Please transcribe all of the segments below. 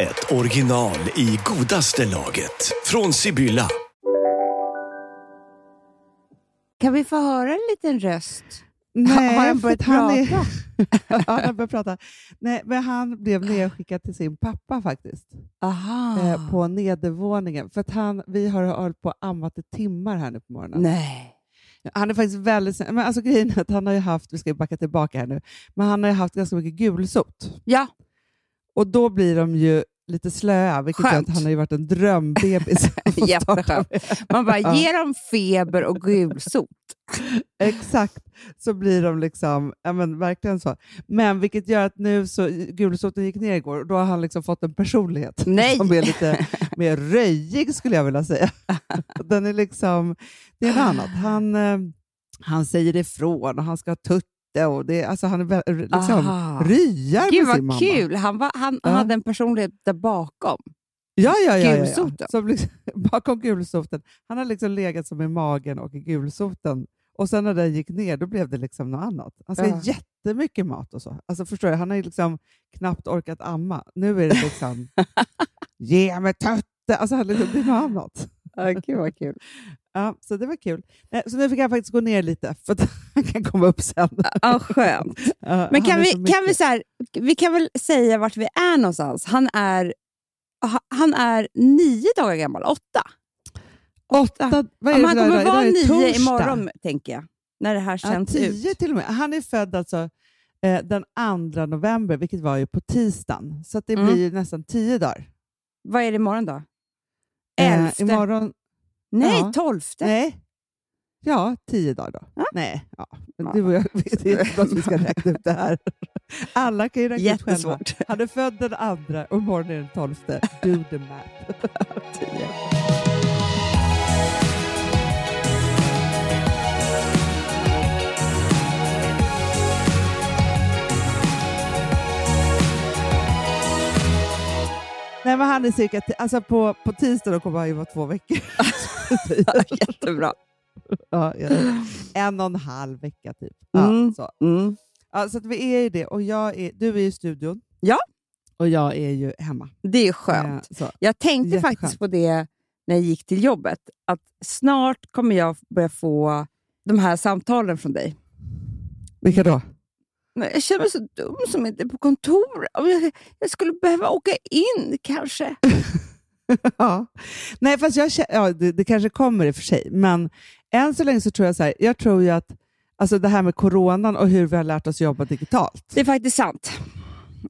ett original i godaste laget. Från Sibylla. Kan vi få höra en liten röst? Nej, har han börjat han är- prata? ja, han prata. Nej, men han blev nedskickad till sin pappa faktiskt, Aha. eh, på nedervåningen. För att han, vi har hållit på och ammat i timmar här nu på morgonen. Nej. Han är faktiskt väldigt. Men alltså grejen är att han har ju haft, vi ska backa tillbaka här nu, men han har ju haft ganska mycket gulsot. Ja, Och då blir de ju lite slöa, vilket gör att han har ju varit en drömbebis. jätteskönt. Man bara, Ja. ge dem feber och gulsot. Exakt, så blir de liksom, ja men verkligen så. Men vilket gör att nu så, gulsoten gick ner igår och då har han liksom fått en personlighet Nej. som är lite mer röjig skulle jag vilja säga. Den är liksom, det är något annat. Han, eh, han säger ifrån och han ska ha tutte och det, alltså han liksom, Aha. ryar Gud med sin vad mamma. kul. Han, var, han Ja. hade en personlighet där bakom. Ja, ja, ja. ja, ja. Gulsoten. Som liksom, bakom gulsoten. Han har liksom legat som i magen och i gulsoten. Och sen när den gick ner, då blev det liksom något annat. Han ska Ja. jättemycket mat och så. Alltså förstår du? Han har ju liksom knappt orkat amma. Nu är det liksom, ge mig tötte! Alltså han liksom, det är något annat. Ja, Gud vad kul. Ja, så det var kul. Nej, Så nu fick jag faktiskt gå ner lite, för att han kan komma upp sen. Ja, skönt. Ja, Men han kan vi, kan vi, så här, vi kan väl säga vart vi är någonstans? Han är, ha- han är nio dagar gammal, åtta. Åtta, vad är det han för dag kommer idag? vara Idag nio torsdag. imorgon, tänker jag. När det här Ja, känns tio ut. till och med. Han är född alltså eh, den 2 november, vilket var ju på tisdagen. Så det Mm. blir nästan tio dagar. Vad är det imorgon då? Eh, Elfte? imorgon, Nej, ja. tolfte. nej. Ja, tio dagar då. Ja. Nej, ja. Du och jag, är inte att vi ska räkna ut det här. Alla kan ju räkna ut själva. Jättesvårt. Han är född den andra och imorgon är den tolfte. Do the math. Tio. Nej, men han är cirka, alltså på, på tisdag då kommer han ju vara två veckor. Jättebra. ja, ja. En och en halv vecka typ. Ja, Mm. så. Mm. Ja, så vi är ju det. Och jag är, du är i studion. Ja. Och jag är ju hemma. Det är skönt. Eh, så. Jag tänkte Jätteskönt. faktiskt på det när jag gick till jobbet, att snart kommer jag börja få de här samtalen från dig. Vilka då? Men jag känner mig så dum som inte är på kontor. Jag, jag skulle behöva åka in kanske. ja. Nej, fast jag, ja, det, det kanske kommer i och för sig, men än så länge så tror jag så här, jag tror ju att alltså det här med coronan och hur vi har lärt oss jobba digitalt. Det är faktiskt sant.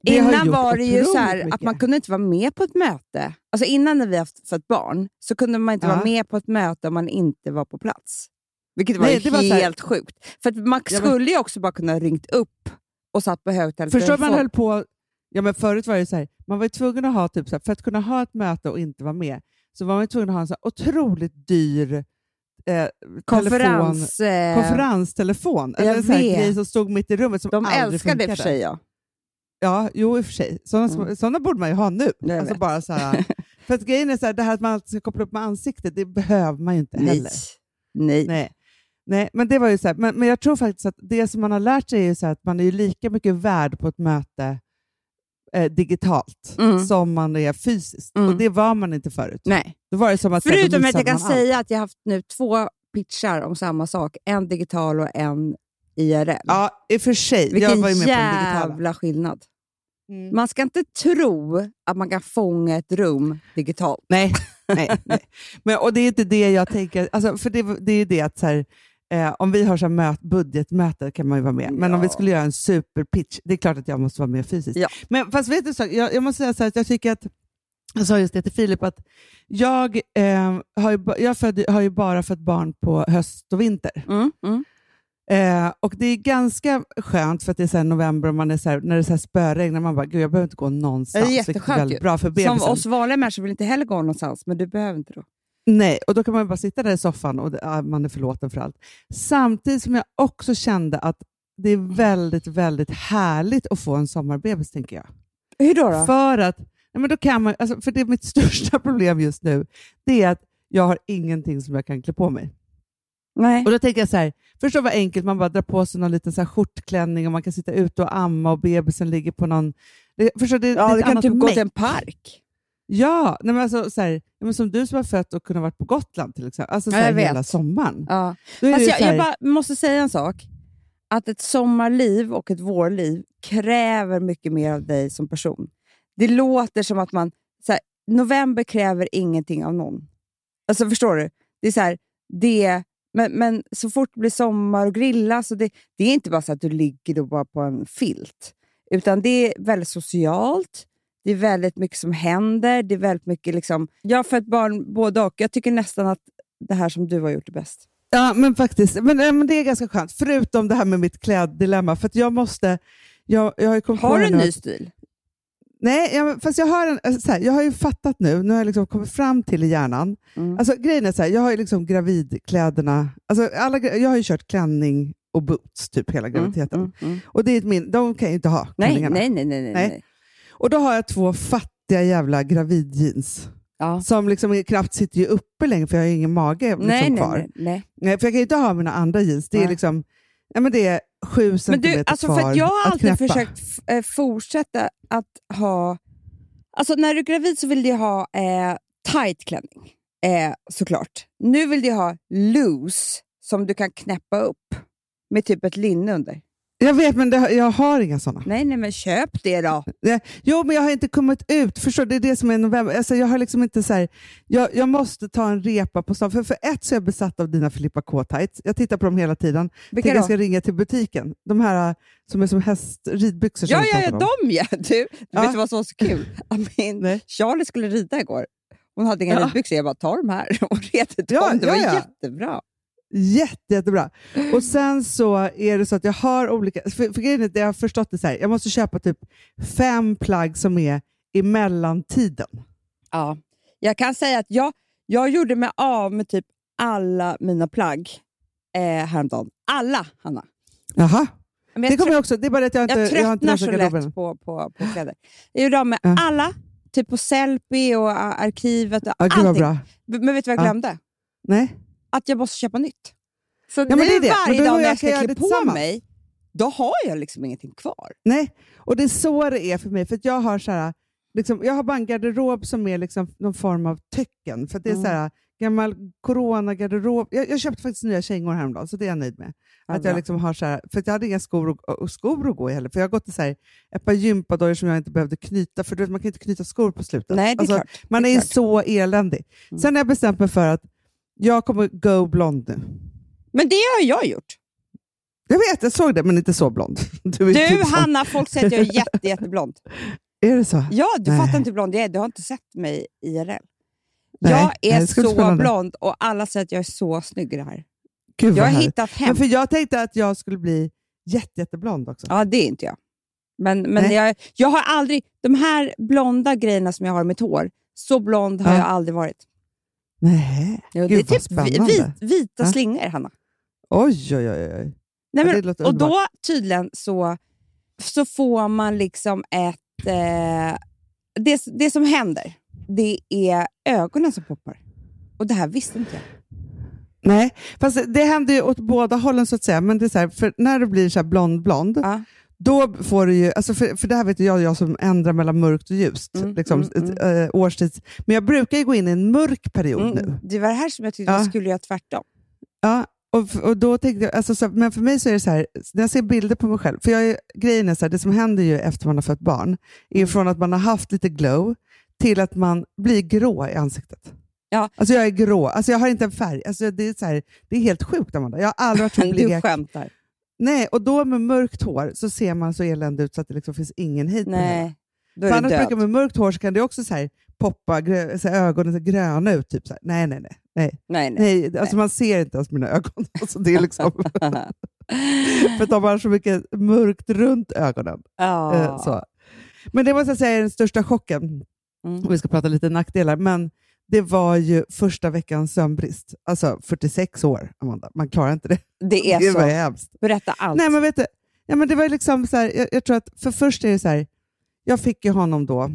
Det har innan var det ju så här att man kunde inte vara med på ett möte. Alltså innan när vi haft fått barn så kunde man inte Ja. vara med på ett möte om man inte var på plats. Vilket var Nej, det var så här- helt sjukt. För man Ja, men- skulle ju också bara kunna ringt upp och satt på högtalare. Förstår man höll på, ja men förut var det så här, man var ju tvungen att ha, typ så här, för att kunna ha ett möte och inte vara med, så var man tvungen att ha en så här otroligt dyr eh, telefon, Konferens... eh, konferenstelefon. jag Eller en grej som stod mitt i rummet som De aldrig älskar det i och funkade. för sig. Ja. Ja, jo i och för sig. Sådana, Mm. sådana borde man ju ha nu. Jag Alltså vet. bara så här, för att grejen är så här, det här att man alltid ska koppla upp med ansiktet, det behöver man ju inte Nej. heller. Nej. Nej. Nej, men det var ju så här, men, men jag tror faktiskt att det som man har lärt sig är ju så att man är ju lika mycket värd på ett möte eh, digitalt Mm. som man är fysiskt. Mm. Och det var man inte förut. Nej. Då var det som att, Förutom att jag kan allt. säga att jag har haft nu två pitchar om samma sak. En digital och en IRL. Ja, i och för sig. jag Vilken var ju med på digitala. jävla skillnad. Mm. Man ska inte tro att man kan fånga ett rum digitalt. Nej, nej, nej. Men, och det är inte det jag tänker. Alltså, för det, det är ju det att så här, eh, om vi har så möt, budgetmöte kan man ju vara med. Men om vi Ja. skulle göra en superpitch, det är klart att jag måste vara med fysiskt. Ja. Men fast vet du, så, jag, jag måste säga så här, att jag tycker att jag sa just det till Filip, att jag, eh, har, ju, jag födde, har ju bara fött barn på höst och vinter. Mm, mm. Eh, och Det är ganska skönt för att det är så november och man är så här, när det är så här spöregn, och man bara, gud jag behöver inte gå någonstans. Det är jätteskönt ju. bra för Som oss vanliga människor vill inte heller gå någonstans, men du behöver inte då. Nej, och då kan man bara sitta där i soffan och det- ja, man är förlåten för allt. Samtidigt som jag också kände att det är väldigt, väldigt härligt att få en sommarbebis, tänker jag. Hur då? då? För att, nej men då kan man, alltså, för det är mitt största problem just nu, det är att jag har ingenting som jag kan klä på mig. Nej. Och då tänker jag så här, förstå vad enkelt, man bara drar på sig någon liten så här skjortklänning och man kan sitta ute och amma och bebisen ligger på någon... Det, förstår, det, det Ja, ett du kan typ gå till en park. Ja, nej men alltså, så här, ja, men som du som har fött och kunnat vara på Gotland till exempel, alltså så Ja, här, vet. hela sommaren. Ja. Ju jag, här, jag bara måste säga en sak. Att ett sommarliv och ett vårliv kräver mycket mer av dig som person. Det låter som att man... Så här, november kräver ingenting av någon. Alltså Förstår du? Det är så här, det, men, men så fort det blir sommar och grilla, så det, det är inte bara så att du ligger då bara på en filt. Utan det är väldigt socialt. Det är väldigt mycket som händer. Det är väldigt mycket liksom... Jag har fött barn både och. Jag tycker nästan att det här som du har gjort är bäst. Ja, men faktiskt. Men, men det är ganska skönt, förutom det här med mitt kläddilemma. För jag måste... Jag, jag har, Har du en ny stil? Nej, ja, men fast jag har, en, alltså, så här, jag har ju fattat nu, nu har jag liksom kommit fram till i hjärnan. Mm. Alltså, grejen är så här, jag har ju liksom gravidkläderna, alltså, alla, jag har ju kört klänning och boots typ hela graviditeten. Mm, mm, mm. Och det är min, de kan jag ju inte ha, Nej, nej, nej, nej, nej. Nej. Och då har jag två fattiga jävla gravidjeans. Ja. Som liksom knappt sitter ju uppe längre för jag har ingen mage liksom Nej, kvar. nej, nej. Nej, för jag kan ju inte ha mina andra jeans. Det är Nej. liksom, ja, men det är sju Men centimeter du, alltså kvar för jag har alltid knäppa. försökt eh, fortsätta att ha... Alltså när du är gravid så vill du ha eh, tight klänning, eh, såklart. Nu vill du ha loose, som du kan knäppa upp med typ ett linne under. Jag vet, men det, jag har inga sådana. Nej, nej, men köp det då. Det- Jo, men jag har inte kommit ut. Förstår? Det är det som är november. Alltså, jag har liksom inte så här, jag, jag måste ta en repa på stan. För, för ett så är jag besatt av dina Filippa K-tights. Jag tittar på dem hela tiden. Vilka jag då? ska ringa till butiken. De här äh, som är som häst, ridbyxor Ja, ja, ja, om. de ja. Du, Ja. vet du vad som var så kul? Min. Charlie skulle rida igår. Hon hade inga Ja. ridbyxor. Jag bara, ta de här. Och red dem. Ja, det var ja, ja. jättebra. Jätte, jättebra. Och sen så är det så att jag har olika... För, för grejen är att jag har förstått det så här. Jag måste köpa typ fem plagg som är i mellantiden. Ja. Jag kan säga att jag, jag gjorde mig av med typ alla mina plagg eh, häromdagen. Alla, Hanna. Jaha. Men Det kommer jag också. Det är bara att jag inte, jag tröttnar så lätt på, på, på kläder. Jag gjorde av med Ja. alla, typ på Sellpy och arkivet och Ja, allting. bra. Men vet du vad jag Ja. glömde? Nej? Att jag måste köpa nytt. Så men nu det det. Varje dag jag när jag ska klä på mig, då har jag liksom ingenting kvar. Nej, och det är så det är för mig. För jag har så här, liksom, jag har bara en garderob som är liksom någon form av tecken. För att det är Mm. så här, gammal corona-garderob. Jag, jag köpte faktiskt nya kängor häromdagen, så det är jag nöjd med. Ja, att jag liksom har så här, för jag hade inga skor och, och skor att gå i heller. För jag har gått i så här, ett par gympadojor som jag inte behövde knyta, för du vet, man kan inte knyta skor på slutet. Nej, det är Alltså, klart. Man det är är så eländig. Mm. Sen har jag bestämt mig för att jag kommer go blond nu. Men det har jag gjort. Jag vet, jag såg det, men inte så blond. Du, Du, typ. Hanna, folk säger att jag är jätte, jätteblond. Är det så? Ja, du Nej. fattar inte hur blond jag är. Du har inte sett mig IRL. Nej, jag är nej, så blond och alla säger att jag är så snygg i det här. Gud, Jag har härligt. hittat hem. Men för jag tänkte att jag skulle bli jätte, jätteblond också. Ja, det är inte jag. Men, men Nej. jag, jag har aldrig... De här blonda grejerna som jag har i mitt hår, så blond har Ja. jag aldrig varit. Nej, Jo, Gud, det är typ vit, vita Ja. slingor, Hanna. Oj, oj, oj. oj. Nej, Ja, men, låter och då underbart. tydligen så, så får man liksom ett... Eh, det, det som händer, det är ögonen som poppar. Och det här visste inte jag. Nej, fast det händer ju åt båda hållen så att säga. Men det är så här, för när du blir så här blond-blond, Ja. Då får du ju, alltså för, för det här vet jag, jag som ändrar mellan mörkt och ljust, Mm, liksom, mm, ett, eh, årstids. Men jag brukar ju gå in i en mörk period nu. Mm, det var det här som jag tyckte Ja. jag skulle göra tvärtom. Ja, och, och då tänkte jag, alltså, så, men för mig så är det så här, när jag ser bilder på mig själv, för jag är, grejen är så här, det som händer ju efter man har fött barn, är Mm. från att man har haft lite glow till att man blir grå i ansiktet. Ja. Alltså jag är grå, alltså jag har inte en färg. Alltså det, är så här, det är helt sjukt Amanda. Jag har aldrig varit så Du blek. skämtar. Nej, och då med mörkt hår så ser man så eländig ut så att det liksom finns ingen hejd på då är annars brukar med mörkt hår så kan det också så här, poppa, grö, så här, ögonen så här, gröna ut. Typ så här. Nej, nej, nej. nej. Nej, nej. nej alltså man ser inte ens mina ögon. Alltså det är liksom... För de har så mycket mörkt runt ögonen. Eh, så. Men det måste jag säga är den största chocken, Mm. om vi ska prata lite nackdelar. Men det var ju första veckans sömnbrist. Alltså 46 år, Amanda. Man klarar inte det. Det är det så. hemskt. Berätta allt. Nej, men vet du, ja, men det var liksom så här, jag, jag tror att för först är det så här, jag fick ju honom då,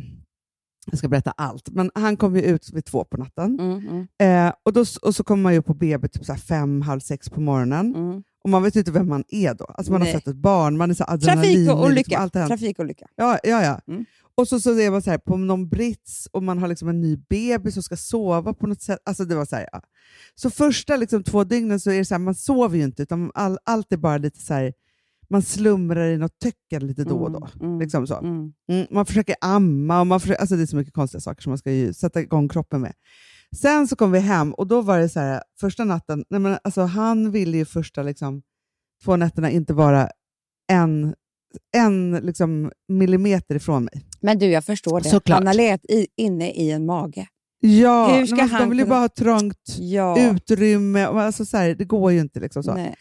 jag ska berätta allt, men han kom ju ut vid två på natten. Mm, mm, Eh, och, då, och så kommer man ju på BB typ så fem, halv sex på morgonen. mm. Och man vet inte vem man är då. Alltså man Nej. har fött ett barn, man är så adrenalin. Trafikolycka. Liksom. Trafikolycka. Ja, ja, ja. Mm. Och så, så är man så här, på någon brits och man har liksom en ny bebis som ska sova på något sätt. Alltså det var så, här, ja. så första liksom, två dygnen så är det så här, man sover ju inte, utan all, allt är bara lite så här, man slumrar i något töcken lite då och då. Mm, mm, Liksom så. mm. Mm, man försöker amma, och man försöker, alltså det är så mycket konstiga saker som man ska sätta igång kroppen med. Sen så kom vi hem och då var det så här, första natten, nej men alltså han ville ju första liksom, två nätterna inte vara en, en liksom, millimeter ifrån mig. Men du, jag förstår det. Såklart. Han har legat i, inne i en mage. Ja, Hur ska men alltså, han de vill ju kunna- bara ha trångt Ja. utrymme. Och alltså, så här, det går ju inte. Liksom, så. Nej.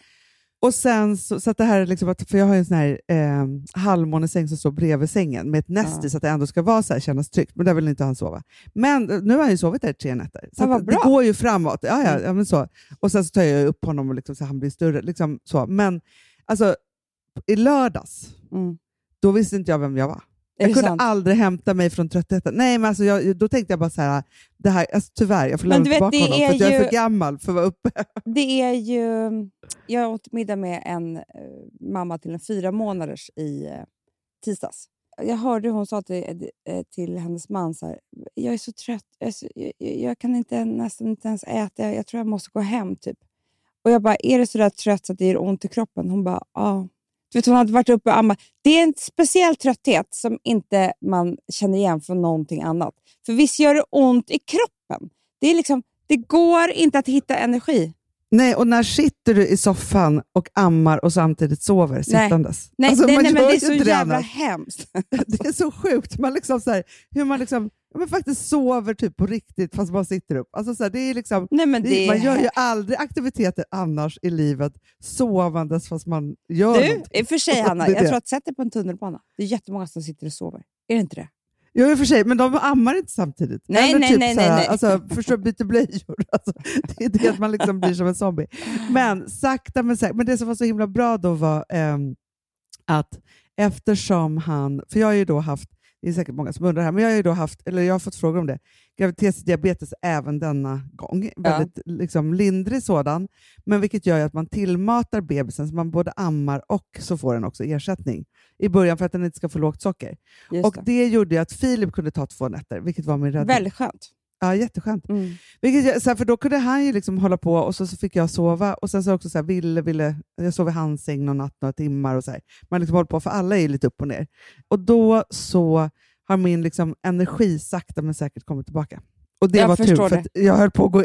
Och sen så, så att det här är liksom för jag har en sån här eh, halvmånesäng som står bredvid sängen med ett näst Ja. i så att det ändå ska vara så här, kännas tryggt. Men där vill inte han sova. Men eh, nu har han ju sovit där tre nätter. Så Ja, det går ju framåt. Ja, ja, Mm. ja, men så. Och sen så tar jag upp honom och liksom, så han blir större. Liksom, så. Men alltså, i lördags, Mm. då visste inte jag vem jag var. Jag kunde sant? aldrig hämta mig från tröttheten. Nej, men alltså jag, då tänkte jag bara så här, det här alltså tyvärr, jag får lämna vet, tillbaka det honom för att är jag är ju- för gammal för att vara uppe. Det är ju... Jag åt middag med en eh, mamma till en fyra månaders i eh, tisdags. Jag hörde hon sa till, eh, till hennes man så här, jag är så trött, jag, så, jag, jag kan inte, nästan inte ens äta, jag tror jag måste gå hem. typ. Och jag bara, är du så där trött så att det gör ont i kroppen? Hon bara, ja. Du vet, hon hade varit uppe och ammat. Det är en speciell trötthet som inte man känner igen från någonting annat. För visst gör det ont i kroppen? Det, är liksom, det går inte att hitta energi. Nej, och när sitter du i soffan och ammar och samtidigt sover sittandes? Nej, Alltså, nej, nej men det är så jävla hemskt. Det är så sjukt. Man liksom så här, hur man liksom, men faktiskt sover typ på riktigt fast man sitter upp. Alltså så här, det är liksom, Nej, det, det man gör ju aldrig aktiviteter annars i livet sovandes fast man gör Du, någonting. i och för sig Hanna, jag det. tror att sätt dig på en tunnelbana. Det är jättemånga som sitter och sover. Är det inte det? Jo, i och för sig, men de ammar inte samtidigt. Nej, Eller nej, typ nej, nej, nej. Alltså, förstår, byter blöjor. Alltså, det är det att man liksom blir som en zombie. Men sakta men säkert. Men det som var så himla bra då var ehm, att eftersom han, för jag har ju då haft, det är säkert många som undrar här, men jag har ju då haft, eller jag har fått frågor om det, graviditetsdiabetes även denna gång. Väldigt liksom, lindrig sådan, men vilket gör att man tillmatar bebisen så man både ammar och så får den också ersättning i början för att den inte ska få lågt socker. Just Och det. det gjorde att Filip kunde ta två nätter, vilket var min räddning. Väldigt skönt. Ja, jätteskönt. Mm. Vilket, så för då kunde han ju liksom hålla på och så, så fick jag sova. Och sen så också så här, ville, ville, jag sov i hans säng någon natt, några timmar. och så här. Man liksom håller på, för alla är ju lite upp och ner. Och då så har min liksom, energi sakta men säkert kommit tillbaka. Och det Jag var tur, för jag höll på att gå,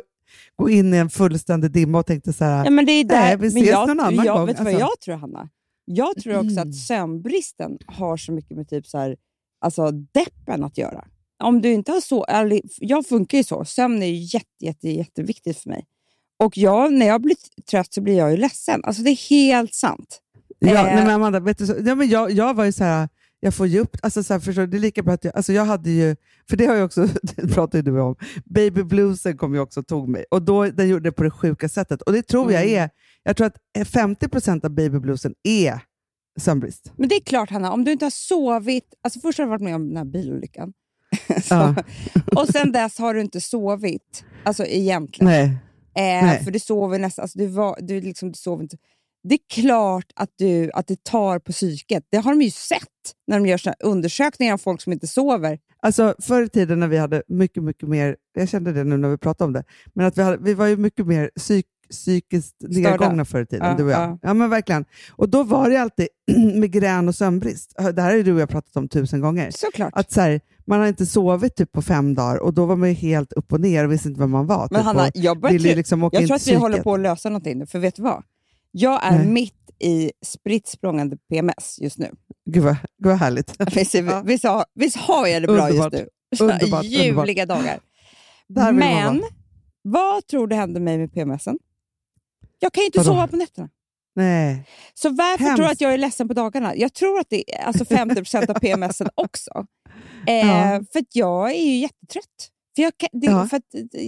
gå in i en fullständig dimma och tänkte så här, Ja, men det är där, Nej, vi men ses jag, någon annan jag, gång, Vet du vad alltså. jag tror, Hanna? Jag tror också Mm. att sömnbristen har så mycket med typ så här, alltså deppen att göra. Om du inte har så, eller, jag funkar ju så. Sömn är ju jätte, jätte, jätteviktigt för mig. Och jag, när jag blir trött så blir jag ju ledsen. Alltså det är helt sant. Ja, Eh. nej, men Amanda, vet du, så, ja, men jag, jag var ju så här, jag får ge upp, alltså, så här, förstår, det är lika bra att jag, alltså, jag hade ju, för det har jag också, det pratade ju du om, baby bluesen kom ju också och tog mig och då, den gjorde det på det sjuka sättet och det tror jag Mm. är, jag tror att 50% av baby bluesen är sömnbrist. Men det är klart Hanna, om du inte har sovit... Alltså först har du varit med om den här bilolyckan. Ja. Och sen dess har du inte sovit, alltså egentligen. Nej. Eh, Nej. för du sover nästan, alltså du, var, du, liksom, du sover inte. Det är klart att, du, att det tar på psyket. Det har de ju sett när de gör såna undersökningar av folk som inte sover. Alltså förr i tiden när vi hade mycket, mycket mer, jag kände det nu när vi pratade om det, men att vi, hade, vi var ju mycket mer psyk, psykiskt nedgångna förr i tiden, Ja, du och jag. ja. Ja. men verkligen. Och då var det alltid migrän och sömnbrist. Det här ju du och jag pratat om tusen gånger. Såklart. Att så här, man har inte sovit typ på fem dagar och då var man ju helt upp och ner och visste inte vem man var. Men typ, Hanna, jag, tro- liksom jag tror att vi håller psyket. på att lösa någonting nu, för vet du vad? Jag är Nej. mitt i spritt PMS just nu. Gud vad, gud vad härligt. Visst, Ja. visst, har, visst har jag det bra Underbart. just nu? Underbart, underbart. Ljuvliga dagar. Vill man Men, vad tror du händer mig med PMSen? Jag kan ju inte Vadå? sova på nätterna. Nej. Så varför Hemskt. tror du att jag är ledsen på dagarna? Jag tror att det är alltså 50 av PMSen också. Eh, Ja. För jag är ju jättetrött. För, jag kan, det, Ja. för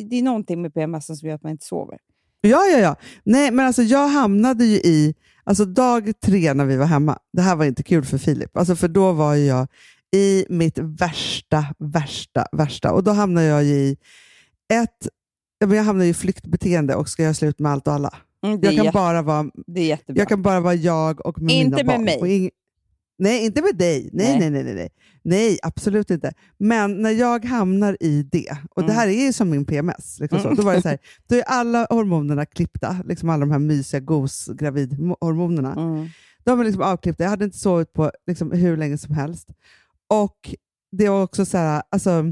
det är någonting med PMSen som gör att man inte sover. Ja, ja, ja. Nej, men alltså jag hamnade ju i, alltså dag tre när vi var hemma, det här var inte kul för Filip, alltså för då var jag i mitt värsta, värsta, värsta. Och då hamnade jag i ett, jag hamnade i flyktbeteende och ska göra slut med allt och alla. Mm, det, Jag kan, bara vara, det är jättebra. jag kan bara vara jag och med Inte mina med barn. mig. Ing- nej, inte med dig. Nej, Nej. nej, nej, nej, nej. Absolut inte. Men när jag hamnar i det, och det Mm. här är ju som min PMS, liksom så, Mm. då, var det så här, då är alla hormonerna klippta, liksom alla de här mysiga gos-gravidhormonerna. Mm. De är liksom avklippta. Jag hade inte sovit på liksom hur länge som helst. Och det var också så här, alltså,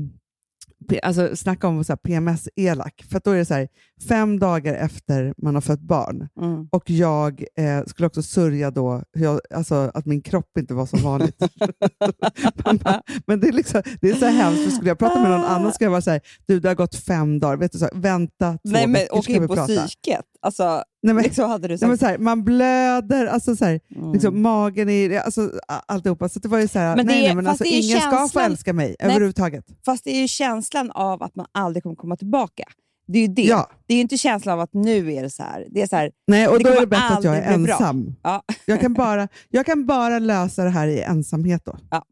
alltså snacka om så här PMS-elak. För då är det så här, fem dagar efter man har fött barn Mm. och jag eh, skulle också sörja då hur jag, alltså, att min kropp inte var som vanligt. Bara, Men det är, liksom, det är så hemskt, för skulle jag prata med någon annan skulle jag vara så här, du det har gått fem dagar, vet du, så här, vänta två Nej, men veckor åk ska vi på prata. psyket. Alltså, Nej, men, liksom hade du nej, men sagt. så här, man blöder, alltså, så här, Mm. liksom, magen är, alltså, alltihopa. Så det var ju så här, Men nej, är- nej, men alltså, ingen ska få känslan- älska mig Nej. överhuvudtaget. Fast det är ju känslan av att man aldrig kommer komma tillbaka. Det är ju det. Ja. Det är inte känslan av att nu är det så här. Det är så här, Nej, och Det då är det bättre att jag är ensam. ja. Jag kan, bara, jag kan bara lösa det här i ensamhet då. Ja.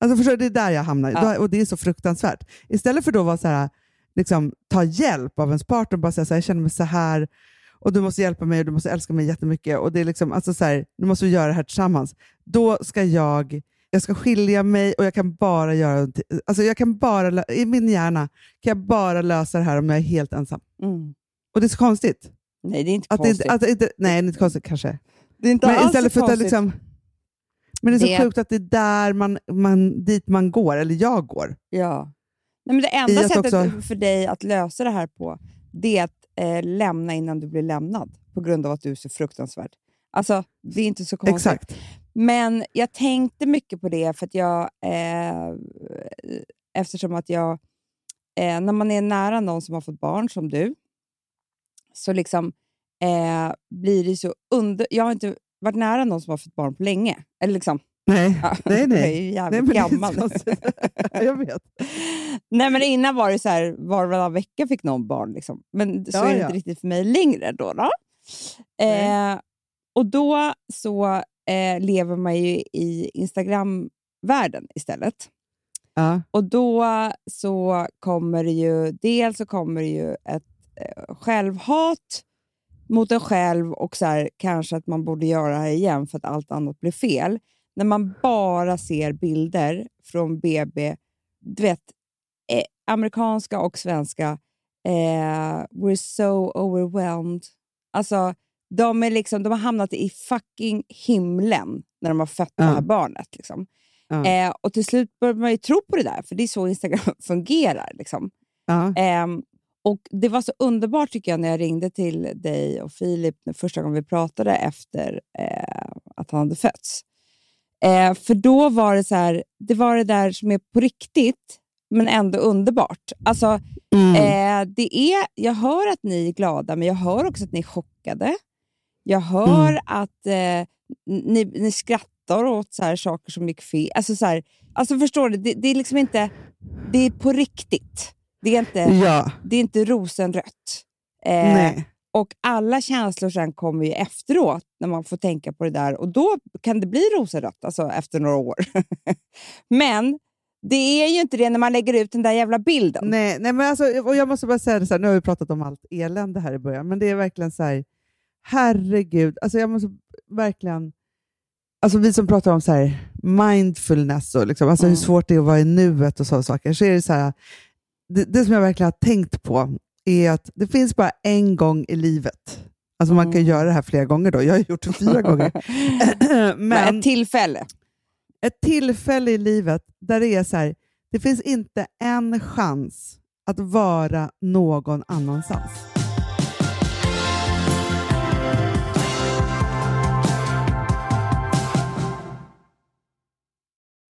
Alltså förstår det är där jag hamnar. Ja. Och det är så fruktansvärt. Istället för då att vara så här, liksom, ta hjälp av ens partner och bara säga så här, jag känner mig så här och du måste hjälpa mig och du måste älska mig jättemycket och det är liksom, alltså så här, nu måste vi göra det här tillsammans. Då ska jag, jag ska skilja mig och jag kan bara göra, alltså jag kan bara, i min hjärna kan jag bara lösa det här om jag är helt ensam. Mm. Och det är så konstigt. Nej, det är inte Att det konstigt. inte, att det nej, det är inte konstigt kanske. det är inte Men alls istället för att konstigt. liksom, men det är så Det- sjukt att det är där man, man, dit man går, eller jag går. Ja. Nej, men det enda sättet också- för dig att lösa det här på, det är att eh, lämna innan du blir lämnad. På grund av att du är så fruktansvärd. Alltså, det är inte så konstigt. Exakt. Men jag tänkte mycket på det för att jag, eh, eftersom att jag, eh, när man är nära någon som har fått barn som du, så liksom eh, blir det så under... Jag har inte varit nära någon som har fått barn på länge. Eller liksom, Nej, ja, nej, Jag är nej. ju nej jävligt så gammal. konstigt. jag vet. Nej, men innan var det så här, var och varannan vecka fick någon barn. Liksom. Men så Ja, är det ja. inte riktigt för mig längre. Då, då. Nej. Eh, och då så eh, lever man ju i Instagram-världen istället. Ja. Och då så kommer det ju, dels så kommer det ju ett eh, självhat mot en själv och så här, kanske att man borde göra det här igen för att allt annat blir fel. När man bara ser bilder från BB, du vet, eh, amerikanska och svenska, eh, we're so overwhelmed. Alltså, de, är liksom, de har hamnat i fucking himlen när de har fött det Ja. här barnet. Liksom. Ja. Eh, och till slut börjar man ju tro på det där, för det är så Instagram fungerar. Liksom. Ja. Ehm, och Det var så underbart tycker jag när jag ringde till dig och Filip första gången vi pratade efter eh, att han hade fötts. Eh, för då var det så här, det var det där som är på riktigt, men ändå underbart. Alltså, Mm. eh, det är, jag hör att ni är glada, men jag hör också att ni är chockade. Jag hör Mm. att eh, ni, ni skrattar åt så här saker som gick fel. Alltså, så här, alltså förstår du? Det, det är liksom inte... Det är på riktigt. Det är inte, ja. det är inte rosenrött. Eh, och alla känslor sen kommer ju efteråt, när man får tänka på det där. Och då kan det bli rosenrött, alltså efter några år. Men det är ju inte det när man lägger ut den där jävla bilden. Nej, nej men alltså, och jag måste bara säga det så här, nu har vi pratat om allt elände här i början, men det är verkligen så här, herregud, alltså jag måste verkligen, alltså vi som pratar om så här mindfulness och liksom, alltså Mm. hur svårt det är att vara i nuet och sådana saker, så är det så här, det, det som jag verkligen har tänkt på är att det finns bara en gång i livet. Alltså man kan Mm. göra det här flera gånger då, jag har gjort det fyra gånger. Men men ett tillfälle. ett tillfälle i livet där det är så här, det finns inte en chans att vara någon annanstans.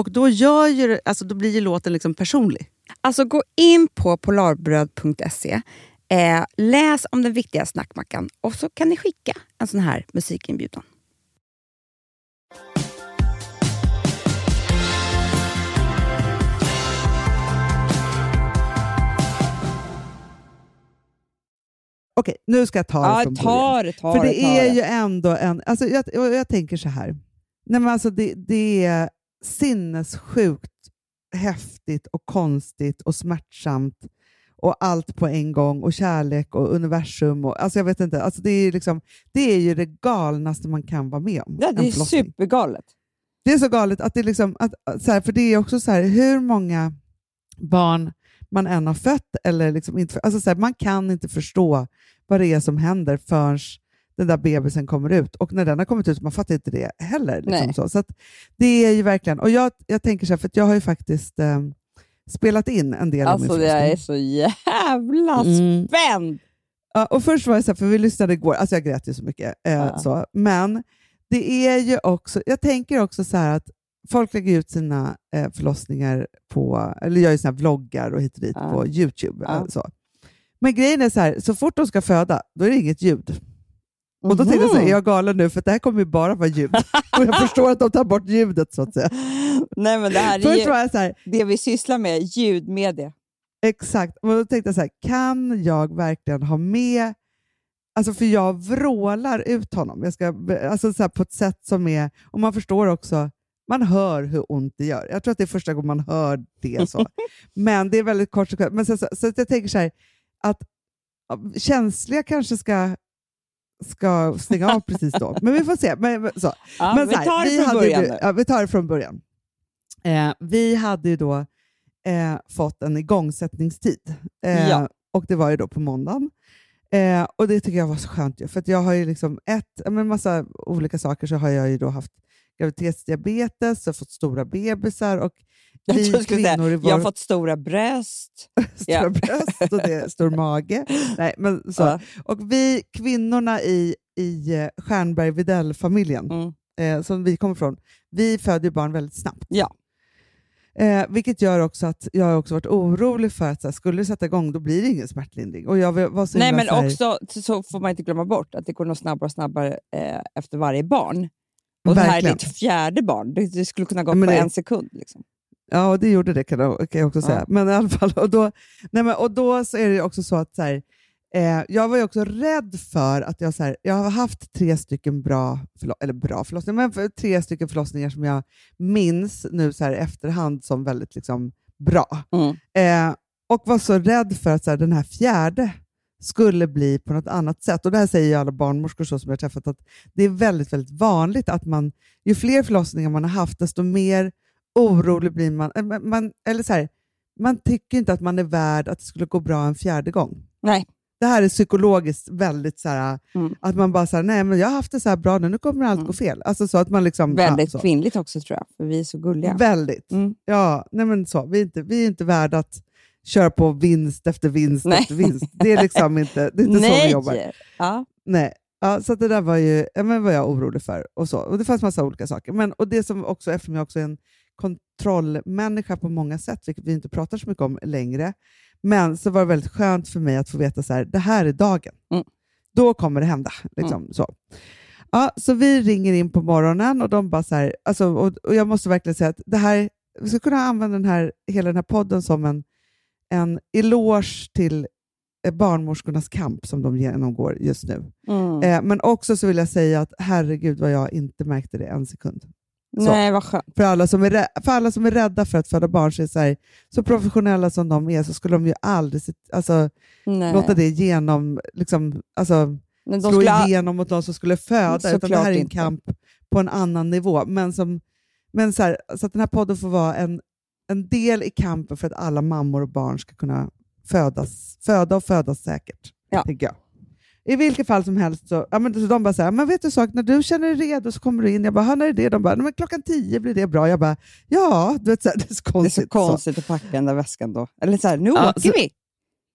Och då, gör ju, det- alltså, då blir ju låten liksom personlig. Alltså gå in på polarbröd.se, eh, läs om den viktiga snackmackan och så kan ni skicka en sån här musikinbjudan. Okej, nu ska jag ta det från början. det, ta För det, är ju ändå en... Alltså jag, jag, jag tänker så här. Nej, men alltså det, det är sinnessjukt häftigt och konstigt och smärtsamt och allt på en gång och kärlek och universum. Och, alltså jag vet inte, alltså det, är liksom, det är ju det galnaste man kan vara med om. Ja, det är supergalet. Det är så galet, att det, liksom, att, så här, för det är också så här, hur många barn man än har fött, eller liksom inte, alltså så här, man kan inte förstå vad det är som händer förrän den där bebisen kommer ut. Och när den har kommit ut, man fattar inte det heller. Liksom så. Så det är ju verkligen, och jag, jag tänker så här, för att jag har ju faktiskt eh, spelat in en del av Alltså min jag förlossning. är så jävla Mm. spänd! Ja, och först var det så här, för vi lyssnade igår, alltså jag grät ju så mycket. Eh, Ja. så. Men det är ju också, jag tänker också så här att folk lägger ut sina eh, förlossningar på, eller gör ju sina vloggar och hit och dit Ja. på YouTube. Eh, Så. Men grejen är så här, så fort de ska föda, då är det inget ljud. Och då tänkte jag så här, är jag galen nu? För det här kommer ju bara vara ljud. och jag förstår att de tar bort ljudet så att säga. Nej, men det här är Först ju var jag så här, det vi sysslar med, ljudmedia. Exakt. Och då tänkte jag så här, kan jag verkligen ha med... Alltså för jag vrålar ut honom. Jag ska, alltså så här på ett sätt som är... Och man förstår också, man hör hur ont det gör. Jag tror att det är första gången man hör det. så. Men det är väldigt kort sekund. Men så, så, så jag tänker så här, att känsliga kanske ska, ska stänga av precis då. Men vi får se. Men, så. Ja, Men vi så här, tar det vi från början ju, ja, Vi tar det från början. Eh, vi hade ju då eh, fått en igångsättningstid. Eh, Ja. Och det var ju då på måndagen. Eh, och det tycker jag var så skönt. Ju, för jag har ju liksom ett, men massa olika saker så har jag ju då haft graviditetsdiabetes, och fått stora bebisar och Jag vi säga, i vår jag har fått stora bröst. stora Ja. bröst och det är stor mage. Nej, men så. Ja. Och vi kvinnorna i, i eh, Stjernberg Widell-familjen, Mm. eh, som vi kommer från, vi föder barn väldigt snabbt. Ja. Eh, vilket gör också att jag har också varit orolig för att så här, skulle det sätta igång, då blir det ingen smärtlindring. Och jag var så Nej, men så här- också så får man inte glömma bort att det går nog snabbare och snabbare eh, efter varje barn. Och det här är Verkligen. ditt fjärde barn. Det, det skulle kunna gå Ja, på det- en sekund. Liksom. Ja, det gjorde det kan jag, kan jag också säga. Ja. Men i alla fall, och då, nej men, och då så är det också så att så här, eh, jag var ju också rädd för att jag, så här, jag har haft tre stycken bra, förlo- eller bra förlossningar, men tre stycken förlossningar som jag minns nu så här, efterhand som väldigt liksom, bra. Mm. Eh, och var så rädd för att så här, den här fjärde skulle bli på något annat sätt. Och Det här säger ju alla barnmorskor så som jag har träffat, att det är väldigt, väldigt vanligt att man, ju fler förlossningar man har haft, desto mer orolig blir man. Eh, man- eller så här, man tycker inte att man är värd att det skulle gå bra en fjärde gång. Nej. Det här är psykologiskt väldigt så här, Mm. att man bara säger nej men jag har haft det så här bra nu, nu kommer allt Mm. gå fel. Alltså så att man liksom, Väldigt ja, kvinnligt också tror jag, för vi är så gulliga. Väldigt. Mm. Ja, nej men så. Vi är inte, vi är inte värda att köra på vinst efter vinst Nej. efter vinst. Det är liksom inte, det är inte så vi jobbar. Nej! Ja. Nej. Ja, så det där var ju, ja, men var jag orolig för. Och, så. och Det fanns massa olika saker. Men, och det som också, eftersom jag också är en kontrollmänniska på många sätt, vilket vi inte pratar så mycket om längre, men så var det väldigt skönt för mig att få veta så här, det här är dagen. Mm. Då kommer det hända. Liksom, så. Ja, så vi ringer in på morgonen och de bara så här, alltså, och, och jag måste verkligen säga att det här, vi ska kunna använda den här, hela den här podden som en, en eloge till eh, barnmorskornas kamp som de genomgår just nu. Mm. Eh, men också så vill jag säga att herregud vad jag inte märkte det en sekund. Nej, vad skönt. För alla som är, rä- för alla som är rädda för att föda barn, så, är så, här, så professionella som de är, så skulle de ju aldrig alltså, Nej. låta det genom, liksom, alltså, de slå skulle igenom mot någon som skulle föda, utan det Såklart här är en inte. kamp på en annan nivå. Men, som, men så, här, så att den här podden får vara en, en del i kampen för att alla mammor och barn ska kunna födas, föda och födas säkert. Ja. Tänker jag. I vilket fall som helst så, ja, men, så de bara så här, men vet du sak, när du känner dig redo så kommer du in. Jag bara, "Ja, när är det? De bara, "Nej, men klockan tio blir det bra. Jag bara, ja, du vet, så här, det är så Det är konstigt. så konstigt att packa den där väskan då. Eller så här, nu Ja, åker så- vi!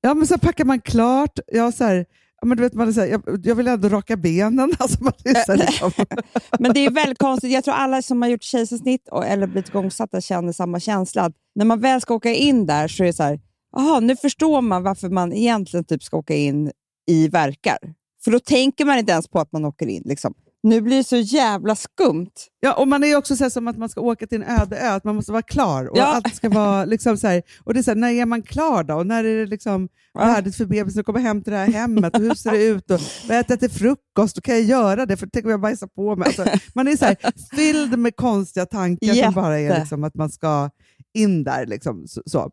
Ja, men så packar man klart. Jag, så här, ja, men du vet, man är så här, jag, jag vill ändå raka benen. Alltså, man är så här, liksom. Men det är väldigt konstigt. Jag tror alla som har gjort kejsarsnitt och, eller blivit igångsatta känner samma känsla. När man väl ska åka in där så är det så här, aha, nu förstår man varför man egentligen typ ska åka in i verkar. För då tänker man inte ens på att man åker in. Liksom. Nu blir det så jävla skumt. Ja, och man är ju också så som att man ska åka till en öde ö, att man måste vara klar. Och Ja. allt ska vara liksom så här, och det är så här, när är man klar då? Och när är det liksom värdigt för bebisen att komma hem till det här hemmet? Och hur ser det ut? Och vad äter jag till frukost? Och kan jag göra det? För tänk om jag bajsar på mig? Alltså, man är så här, fylld med konstiga tankar som bara är Jätte. liksom, att man ska in där. Liksom, så. Så.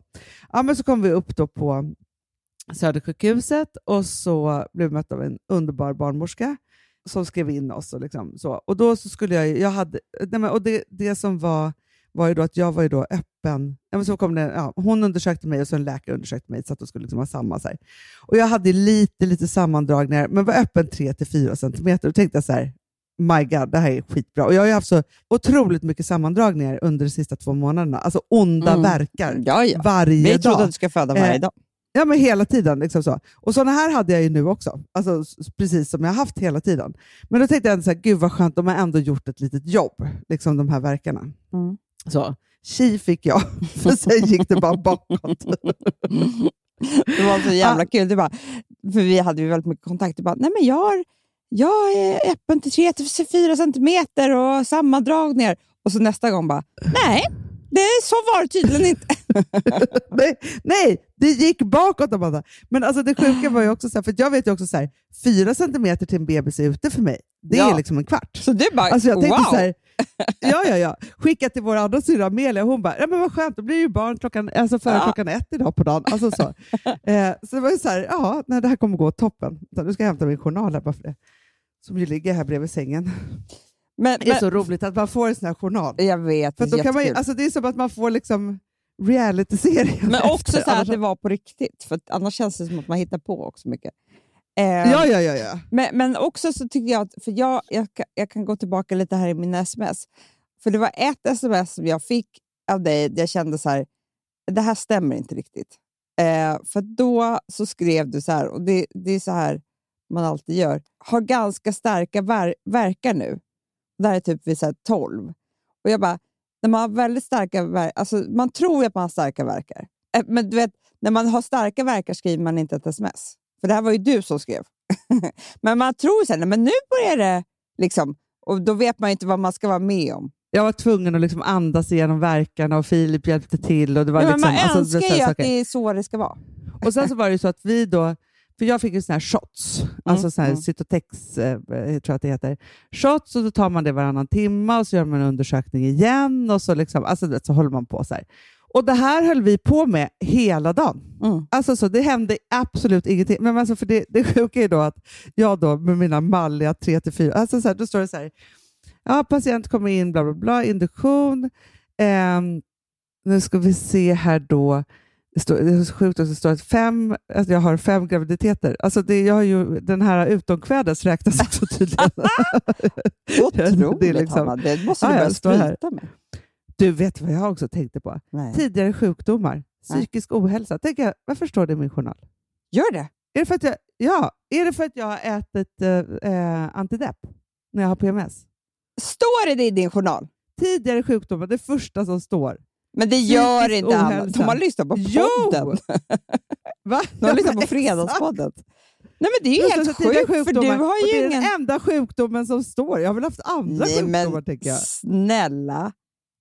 Ja, men så kom vi upp då på Södersjukhuset och så blev vi mötta av en underbar barnmorska som skrev in oss. Och, liksom, så. och då så skulle jag, jag hade, nej men, och det, det som var, var ju då att jag var ju då öppen. Ja, men så kom det, ja, hon undersökte mig och så en läkare undersökte mig, så att de skulle liksom ha samma. Så här. Och jag hade lite, lite sammandragningar, men var öppen 3-4 centimeter. Och tänkte jag så här, my god, det här är skitbra. Och jag har ju haft så otroligt mycket sammandragningar under de sista två månaderna. Alltså onda Mm. verkar Ja, ja. varje Vi dag. trodde att du ska föda varje Eh, dag. Ja, men hela tiden. Liksom så. Och sådana här hade jag ju nu också, alltså, precis som jag har haft hela tiden. Men då tänkte jag ändå så här, gud vad skönt, de har ändå gjort ett litet jobb, liksom de här verkarna. Mm. Så, tji fick jag, för sen gick det bara bakåt. Det var så jävla kul. Det bara, för vi hade ju väldigt mycket kontakt. Du bara, nej men jag, har, jag är öppen till 3-4 centimeter och sammandragningar. Och så nästa gång bara, nej, det, så var det tydligen inte. nej, nej, det gick bakåt Amanda. Men alltså det sjuka var ju också så här, för jag vet ju också så här, fyra centimeter till en bebis är ute för mig. Det Ja. är liksom en kvart. Så du bara, Alltså jag tänkte wow. så här, ja, ja, ja. Skicka till vår andra syrra Amelia, hon bara, ja, men vad skönt, då blir det ju barn klockan, alltså före Ja. klockan ett idag på dagen. Alltså så. eh, så det var ju så här, ja, nej, det här kommer gå toppen. Så Nu ska jag hämta min journal här bara för det. Som ju ligger här bredvid sängen. Men, Det är men, så roligt att man får en sån här journal. jag vet, För det är då kan man, alltså, det är som att man får liksom reality-serien. Men också efter. så här att det var på riktigt, för annars känns det som att man hittar på också mycket. Eh, Ja, ja, ja. ja. Men, men också så tycker jag att, för jag, jag, kan- jag kan gå tillbaka lite här i mina sms. För det var ett sms som jag fick av dig där jag kände så här, det här stämmer inte riktigt. Eh, för då så skrev du så här, och det, det är så här man alltid gör, har ganska starka ver- verkar nu. Det här är typ vid så här 12. Och jag bara, när man har väldigt starka verkar, alltså man tror ju att man har starka verkar. Eh, men du vet, när man har starka verkar skriver man inte ett sms. För det här var ju du som skrev. men man tror sen, men nu börjar det liksom, och då vet man ju inte vad man ska vara med om. Jag var tvungen att liksom andas igenom verkarna och Filip hjälpte till. Och det var Ja, men liksom, man alltså, önskar ju att saker. det är så det ska vara. Och sen så var det ju så att vi då, för jag fick ju såna här shots, alltså såna här mm. Cytotex, eh, tror jag att det heter. Shots och då tar man det varannan timme och så gör man en undersökning igen och så, liksom, alltså, så håller man på så här. Och det här höll vi på med hela dagen. Mm. Alltså så, det hände absolut ingenting. Men alltså för det, det sjuka är då att jag då med mina malliga 3-4, alltså så här, då står det så här, ja, patient kommer in, bla bla bla, induktion. Ehm, nu ska vi se här då. Det, står, det är så sjukt att det står att fem, att jag har fem graviditeter. Alltså det, jag har ju, den här utomkvädes räknas också tydligen. Otroligt, Det är liksom- Hanna. Det måste du Ja, ja, börja skryta med. Du vet vad jag också tänkte på? Nej. Tidigare sjukdomar, Nej. psykisk ohälsa. Tänk jag, varför står det i min journal? Gör det? Är det för att jag, ja, är det för att jag har ätit eh, eh, antidepp när jag har PMS? Står det i din journal? Tidigare sjukdomar, det första som står. Men det gör inte ohälsa. De har lyssnat på podden. De har lyssnat på. Fredagspodden. Nej men det är ju helt sjukt, för du har ju det är ingen... den enda sjukdomen som står. Jag har väl haft andra Nej sjukdomar, men tänker jag. snälla.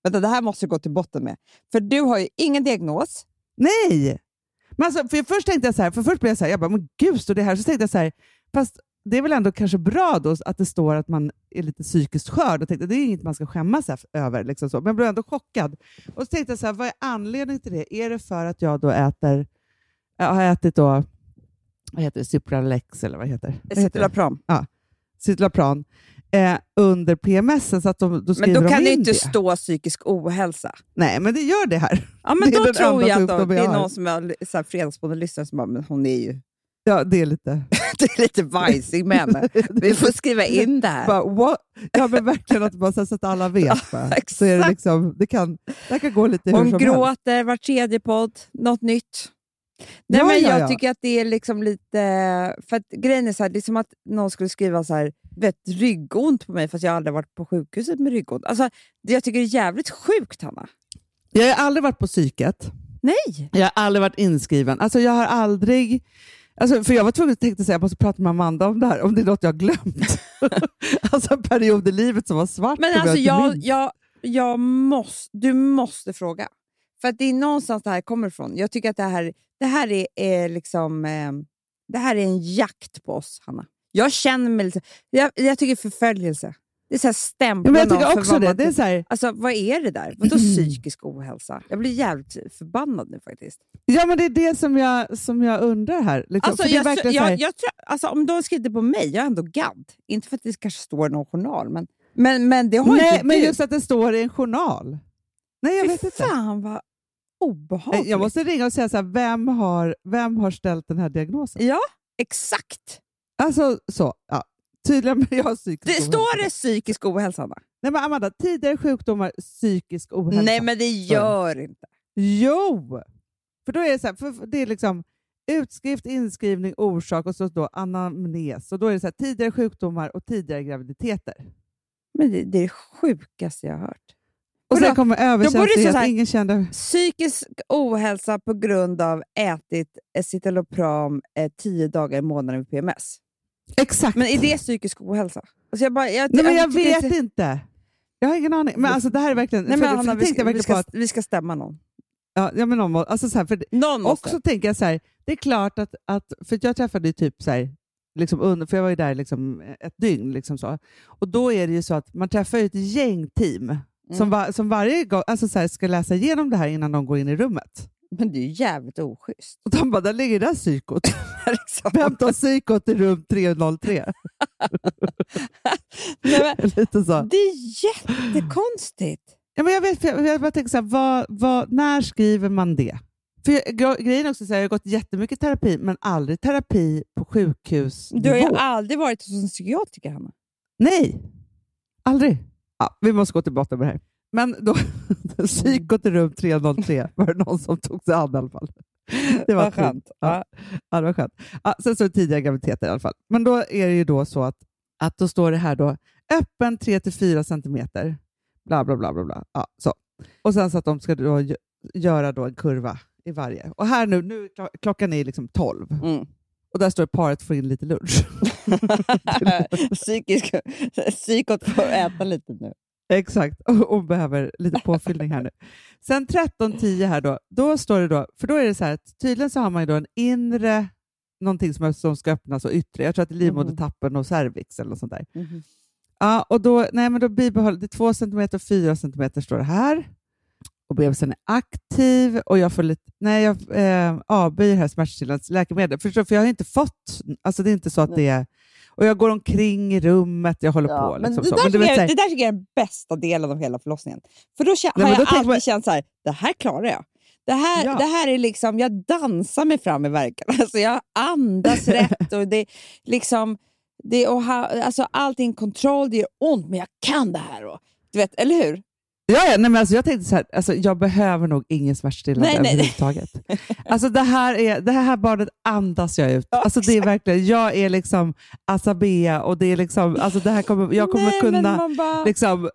Vänta, det här måste du gå till botten med. För du har ju ingen diagnos. Nej! Men alltså, för först tänkte jag så här, för först blev jag så här, jag bara, men gud, står det här? Så tänkte jag så här, fast det är väl ändå kanske bra då att det står att man är lite psykiskt skör. Och tänkte, det är inget man ska skämmas över. Liksom så. Men jag blev ändå chockad. Och så tänkte jag, så här, vad är anledningen till det? Är det för att jag då äter, jag har ätit då, vad heter det, Cipralex eller vad heter det? Det? Citalopram. Citalopran eh, under PMS. Så att de, då Men då kan de det in inte det. stå psykisk ohälsa. Nej, men det gör det här. Ja, men Det då tror jag att det är någon som har lyssnar som bara, men hon är ju Ja, det är lite... det är lite vajsig med henne. Vi får skriva in det här. Bara, what? Ja, men verkligen att bara, så att alla vet. Bara. Så är det, liksom, det, kan, det kan gå lite hur Hon som helst. gråter var tredje podd, något nytt. Nej, Ja, men ja, jag ja. tycker att det är liksom lite... För att grejen är så här, det är som att någon skulle skriva så här, vet, ryggont på mig fast jag har aldrig varit på sjukhuset med ryggont. Alltså, det jag tycker det är jävligt sjukt, Hanna. Jag har aldrig varit på psyket. Nej! Jag har aldrig varit inskriven. Alltså, jag har aldrig... Alltså, för jag var tvungen att tänkte säga jag måste prata med Amanda om det här, om det är något jag har glömt. alltså en period i livet som var svart. Men alltså, jag, jag, jag måste, du måste fråga. För att det är någonstans det här kommer ifrån. Jag tycker att det här, det här är, är liksom... Eh, det här är en jakt på oss, Hanna. Jag känner mig lite... Jag, jag tycker förföljelse. Det är så här Ja, stämpla men jag tycker också det. det är så här, Alltså vad är det där? Vadå psykisk ohälsa? Jag blir jävligt förbannad nu faktiskt. ja, men det är det som jag, som jag undrar här. Liksom. Alltså, jag, här, jag, jag tror, alltså, om de det på mig, jag är ändå gadd. Inte för att det kanske står i någon journal, men, men, men det har nej, inte men du. just att det står i en journal. Nej, jag Fy vet inte. fan vad obehagligt. Jag måste ringa och säga så här, vem har, vem har ställt den här diagnosen? Ja, exakt. Alltså så, ja. Tydligen, men jag har psykisk Det ohälsa. står det psykisk ohälsa, Anna? Nej men Amanda, tidigare sjukdomar, psykisk ohälsa. Nej, men det gör inte. Jo! För då är det så här, för det är liksom utskrift, inskrivning, orsak och så då anamnes. Och då är det så här, tidigare sjukdomar och tidigare graviditeter. Men det, det är det sjukaste jag har hört. Och sen kommer överkänslighet, här- ingen kände... Psykisk ohälsa på grund av ätit citalopram eh, tio dagar i månaden med PMS. Exakt! Men är det psykisk ohälsa? Alltså jag, bara, jag, Nej men jag tycker vet inte-. Jag har ingen aning. Men alltså det här är verkligen... Nej, för, men för Anna, det vi, ska, jag vi, ska, på att... vi ska stämma någon. Ja, ja, men någon, alltså så här, för, Någon måste. också tänker jag så här, det är klart att, att för jag träffade ju typ så här, liksom under, för jag var ju där liksom ett dygn. Liksom så. Och då är det ju så att man träffar ju ett gäng team som, Mm. va, som varje gång alltså så här, ska läsa igenom det här innan de går in i rummet. Men det är ju jävligt oschysst. Och de bara, där ligger det där psykot. Liksom. Vem tar psykot i rum 303? Nej, men, Lite så. det är jättekonstigt. Ja, men jag, vet, jag, jag bara tänker så här, vad, vad, när skriver man det? För jag, gre- grejen också så här, jag har gått jättemycket terapi, men aldrig terapi på sjukhusnivå. Du har ju aldrig varit hos en psykiatriker, Hanna. Nej, aldrig. Ja, vi måste gå till botten med det här. Men då, psykot i rum 303 var det någon som tog sig an i alla fall. Det var skönt. Ja, ja, det var skönt. Ja, sen så det tidiga graviditeter i alla fall. Men då är det ju då så att, att då står det här då, öppen 3-4 centimeter, bla bla bla. bla, bla. Ja, så. Och sen så att de ska då gö- göra då en kurva i varje. Och här nu, nu klo- klockan är liksom 12 Mm. och där står paret får in lite lunch. Psykisk, psykot får äta lite nu. Exakt, och, behöver lite påfyllning här nu. Sen 13.10 här då, då står det då, för då är det så här att tydligen så har man ju då en inre, någonting som, som ska öppnas och yttre. Jag tror att det är livmodertappen och cervix eller något sånt där. Ja, och då, nej, men då bibehåller det 2 cm och 4 cm står det här. Och bebisen är aktiv och jag får lite, nej, jag eh, avböjer här smärtstillande läkemedel. Förstår, för jag har inte fått, alltså det är inte så att det är, och jag går omkring i rummet, jag håller på. men Liksom det, så. där Men du vet, jag, så här- det där tycker jag är den bästa delen av hela förlossningen. För då Nej, men har då jag tänker alltid man- känt så här, det här klarar jag. Det här, Ja. det här är liksom, jag dansar mig fram i verken. Alltså jag andas rätt och det är liksom, det att ha, alltså allting kontroll, det gör ont men jag kan det här. Och, du vet, eller hur? Ja, ja, nej, men alltså, jag tänkte så här, alltså, jag behöver nog ingen smärtstillande överhuvudtaget. Alltså, det, här är, det här barnet andas jag ut. Alltså, det är verkligen, jag är liksom Asabea och det är liksom, alltså, det här kommer, jag kommer Nej, kunna bara, liksom,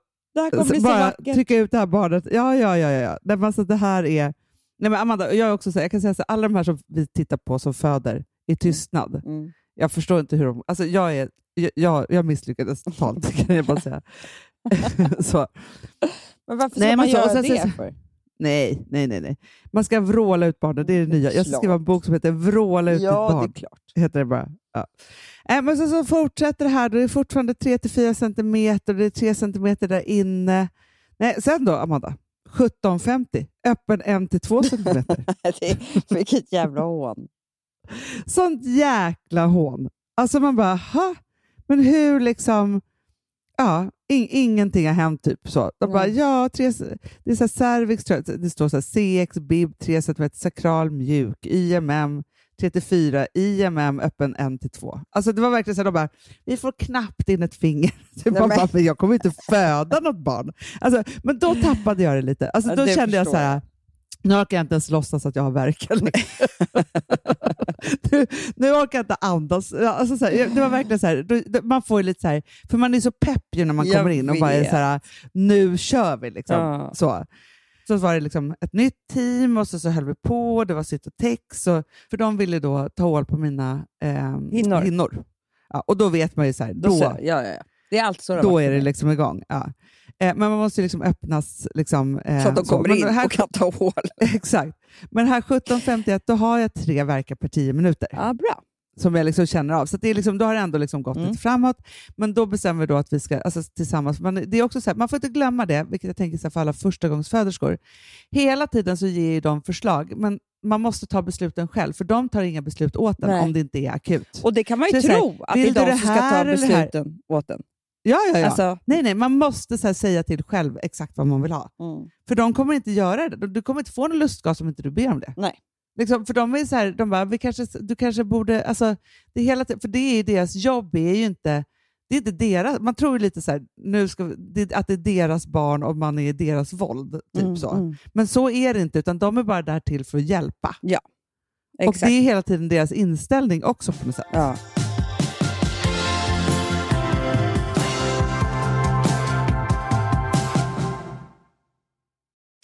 bara trycka ut det här barnet. Ja, ja, ja. ja, ja. Nej, men alltså, det här är... Nej, men Amanda, jag, är också så här, jag kan säga så här, alla de här som vi tittar på som föder i tystnad, Mm. jag förstår inte hur de... Alltså, jag, är, jag, jag misslyckades totalt, kan jag bara säga. så. Men varför Nej, ska men man så- göra sen- det sen- för? Nej, nej, nej, nej. Man ska vråla ut barnet, det är det nya. Jag ska skriva en bok som heter Vråla ut Ja, ditt det är barn. klart. Heter det bara. Ja. Äh, men så, så fortsätter det här, då är det fortfarande 3-4 centimeter, det är 3 centimeter där inne. Nej, sen då, Amanda? 17,50. Öppen 1-2 centimeter. det är, vilket jävla hån. Sånt jäkla hån. Alltså man bara, ha? Men hur liksom... Ja, in, ingenting har hänt typ så. De bara, Mm. ja, tre, det är så här cervix, det står så här CX, bib, 3 cm, sakral mjuk, IMM 34, IMM öppen 1-2. Alltså det var verkligen så här, de bara, vi får knappt in ett finger. Nej, bara, men jag kommer inte föda något barn. Alltså, men då tappade jag det lite. Alltså, då det kände jag så här, nu orkar jag inte ens låtsas att jag har värk. nu, nu orkar jag inte andas. Alltså, så här, det var verkligen så här, man får lite så här, för man är så pepp ju när man Jag kommer in och bara är så här, nu kör vi. Liksom. Ja. Så. så var det liksom ett nytt team och så, så höll vi på, det var Cytotex, och, för de ville då ta hål på mina eh, Hinnor. Ja, och då vet man ju så här, Då, då, ja, ja, ja. Det är då är det liksom igång. Ja. Eh, men man måste ju liksom öppnas. Liksom, eh, Så att de kommer Men in här, och kan ta hål. Exakt. Men här 17.51, då har jag tre verkar per 10 minuter. Ja, bra. som jag liksom känner av. Så det är liksom, då har det ändå liksom gått Mm. lite framåt. Men då bestämmer vi då att vi ska alltså, tillsammans. Men det är också så här, man får inte glömma det, vilket jag tänker så här för alla förstagångsföderskor. Hela tiden så ger de förslag, men man måste ta besluten själv, för de tar inga beslut åt en Nej. om det inte är akut. Och det kan man ju Så är så tro, här, att det är de det som ska ta besluten åt en. Ja, ja, ja. Alltså, nej, nej, man måste så säga till själv exakt vad man vill ha. mm. För de kommer inte göra det. Du kommer inte få någon lustgas om inte du ber om det. Nej. Liksom, för de är så här, de bara, vi kanske, du kanske borde... Alltså, det hela, för det är ju deras jobb, är ju inte... Det är inte deras, man tror ju lite så här, nu ska, det, att det är deras barn och man är deras våld. Typ Mm, så. mm. Men så är det inte, utan de är bara där till för att hjälpa. Och Exakt. det är hela tiden deras inställning också på något sätt. Ja.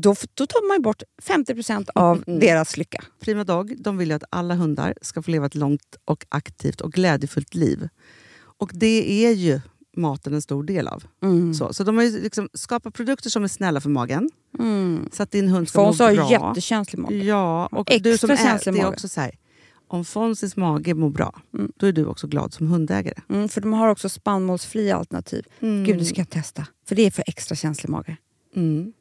då, då tar man bort 50% av Mm. deras lycka. Prima Dog de vill ju att alla hundar ska få leva ett långt, och aktivt och glädjefullt liv. Och det är ju maten en stor del av. Mm. Så, så de har liksom skapat produkter som är snälla för magen, Mm. så att din hund ska må Fons har bra. jättekänslig mage. Ja, och Extra du som är, känslig det är också så här, om Fonzys mage mår bra, Mm. då är du också glad som hundägare. Mm, för de har också spannmålsfria alternativ. Mm. Gud, det ska jag testa. För det är för extra känslig mage. Mm.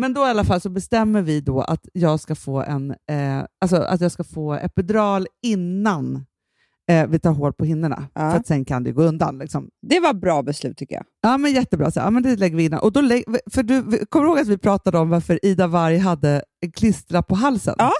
Men då i alla fall så bestämmer vi då att jag ska få en eh, alltså att jag ska få epidural innan eh, vi tar hål på hinnorna. Ja. För att sen kan det gå undan. Liksom. Det var bra beslut tycker jag. Ja, men jättebra. Så, ja, men det lägger vi innan. Och då lägg, för du, kommer du ihåg att vi pratade om varför Ida Varg hade en klistra på halsen? Ja.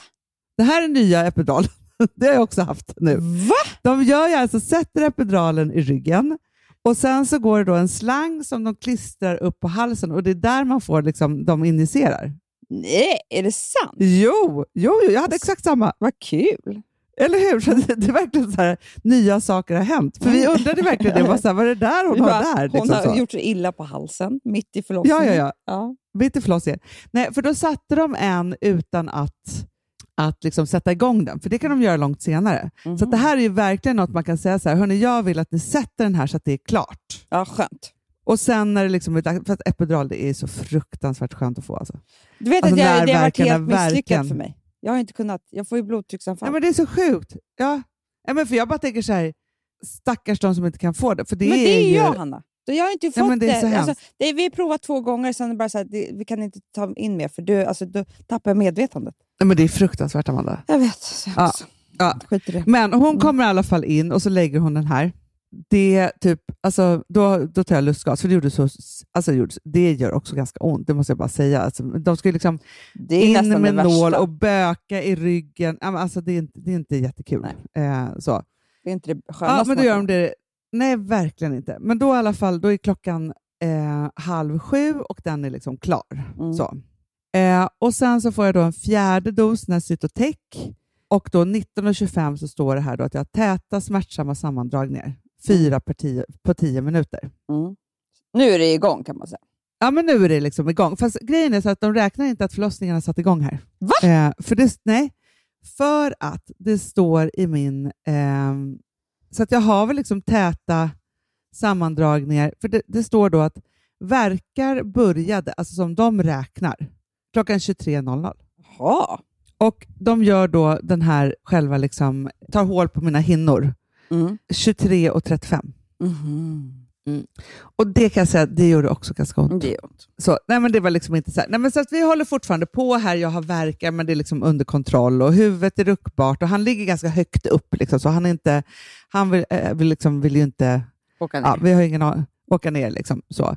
Det här är nya epidural. Det har jag också haft nu. Va? De gör ju alltså, sätter epiduralen i ryggen och sen så går det då en slang som de klistrar upp på halsen och det är där man får liksom, de injicerar. Nej, är det sant? Jo, jo, jo, jag hade exakt samma. Vad kul! Eller hur? Så det, är verkligen så här, nya saker har hänt. För vi undrade verkligen det. Var så här, vad är det där hon Vi har bara, där? hon Liksom har så. gjort sig illa på halsen mitt i förlossningen. Ja, ja, ja. ja. Mitt i förlossningen. Nej, för då satte de en utan att, att liksom sätta igång den, för det kan de göra långt senare. Så att det här är ju verkligen något man kan säga så här, hörni, jag vill att ni sätter den här så att det är klart. ja, skönt. Och sen när det liksom är dags, för att epidural det är så fruktansvärt skönt att få. Alltså. Du vet Alltså, att jag, det har varit helt misslyckat för mig. Jag har inte kunnat. Jag får ju blodtrycksanfall. Ja, men det är så sjukt. Ja. Ja, men för jag bara tänker så här, stackars de som inte kan få det. För det men det är ju, jag, Hanna. Jag har inte fått men det är så det. hemskt. Alltså, det. Vi har provat två gånger, sen är det bara så här, det, vi kan inte ta in mer för du, alltså, då tappar jag medvetandet. Nej, men det är fruktansvärt, Amanda. Jag vet. Ja. Ja. Skit i det. Men hon kommer i alla fall in och så lägger hon den här. Det, typ, alltså, då, då tar jag lustgas, för det, gjorde så, alltså, det, gjorde, det gör också ganska ont, det måste jag bara säga. Alltså, de ska ju liksom in med nål och böka i ryggen. Ja, Alltså, det, är inte, det är inte jättekul. Eh, så. Det är inte det Ja, skönaste. men då gör de det. Nej, verkligen inte. Men då i alla fall, då är klockan eh, halv sju och den är liksom klar. Mm. Så. Eh, och sen så får jag då en fjärde dos, den här Cytotec. Och då 19.25 så står det här då att jag har täta smärtsamma sammandragningar. Fyra per tio, på tio minuter. Mm. Nu är det igång kan man säga. Ja, men nu är det liksom igång. Fast grejen är så att de räknar inte att förlossningen har satt igång här. Va? Eh, för det, nej, för att det står i min... ehm, så att jag har väl liksom täta sammandragningar. För det, det står då att verkar började, alltså som de räknar, klockan 23.00. Jaha. Och de gör då den här själva, liksom, tar hål på mina hinnor, Mm. 23.35. Mhm. Och det kan jag säga, det gjorde också ganska ont. Det ont. Så, nej men det var liksom inte så här. Nej men så att vi håller fortfarande på här, jag har verkar men det är liksom under kontroll och huvudet är ruckbart och han ligger ganska högt upp liksom, så han är inte, han vill, äh, vill, liksom, vill ju inte, Åka ner. ja, vi har ingen åka ner liksom så.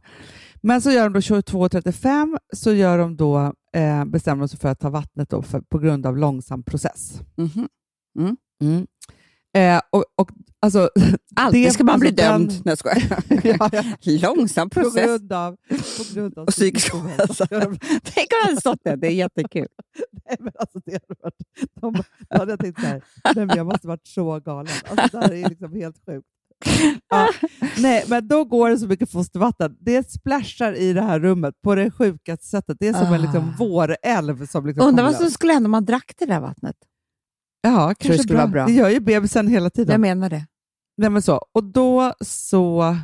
Men så gör de då 22.35 så gör de då, eh, bestämmer de sig för att ta vattnet då för, på grund av långsam process. Mhm. Mm. Eh, och, och alltså, Alltid Det- ska man bli alltså den- dömd. Nej, jag ja, ja, Långsam på process. grund av, på grund av Och psykisk ohälsa. Tänk om det hade stått det. Det är jättekul. Nej, men alltså det hade varit, de, då hade jag tänkt så här, nej, men jag måste varit så galen. Alltså, det här är liksom helt sjukt. Ja, nej, men då går det så mycket fostervatten. Det splashar i det här rummet på det sjukaste sättet. Det är som en liksom, Ah. vårälv som liksom Undrar vad som skulle hända om man drack det där vattnet. Ja, det kanske skulle bra. vara bra. Det gör ju bebisen hela tiden. Jag menar det. Nej, men så. Och då så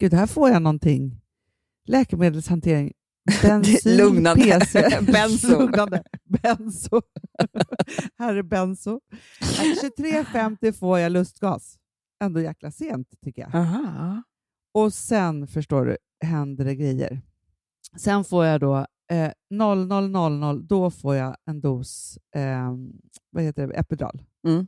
gud, här får jag någonting. Läkemedelshantering. Benzyl, Lugnande. PC. Benzo. Lugnande. Benzo. här är benzo. Att 23.50 får jag lustgas. Ändå jäkla sent tycker jag. Aha. Och sen, förstår du, händer det grejer. Sen får jag då eh, 0000, då får jag en dos eh, vad heter det, epidural. Mm.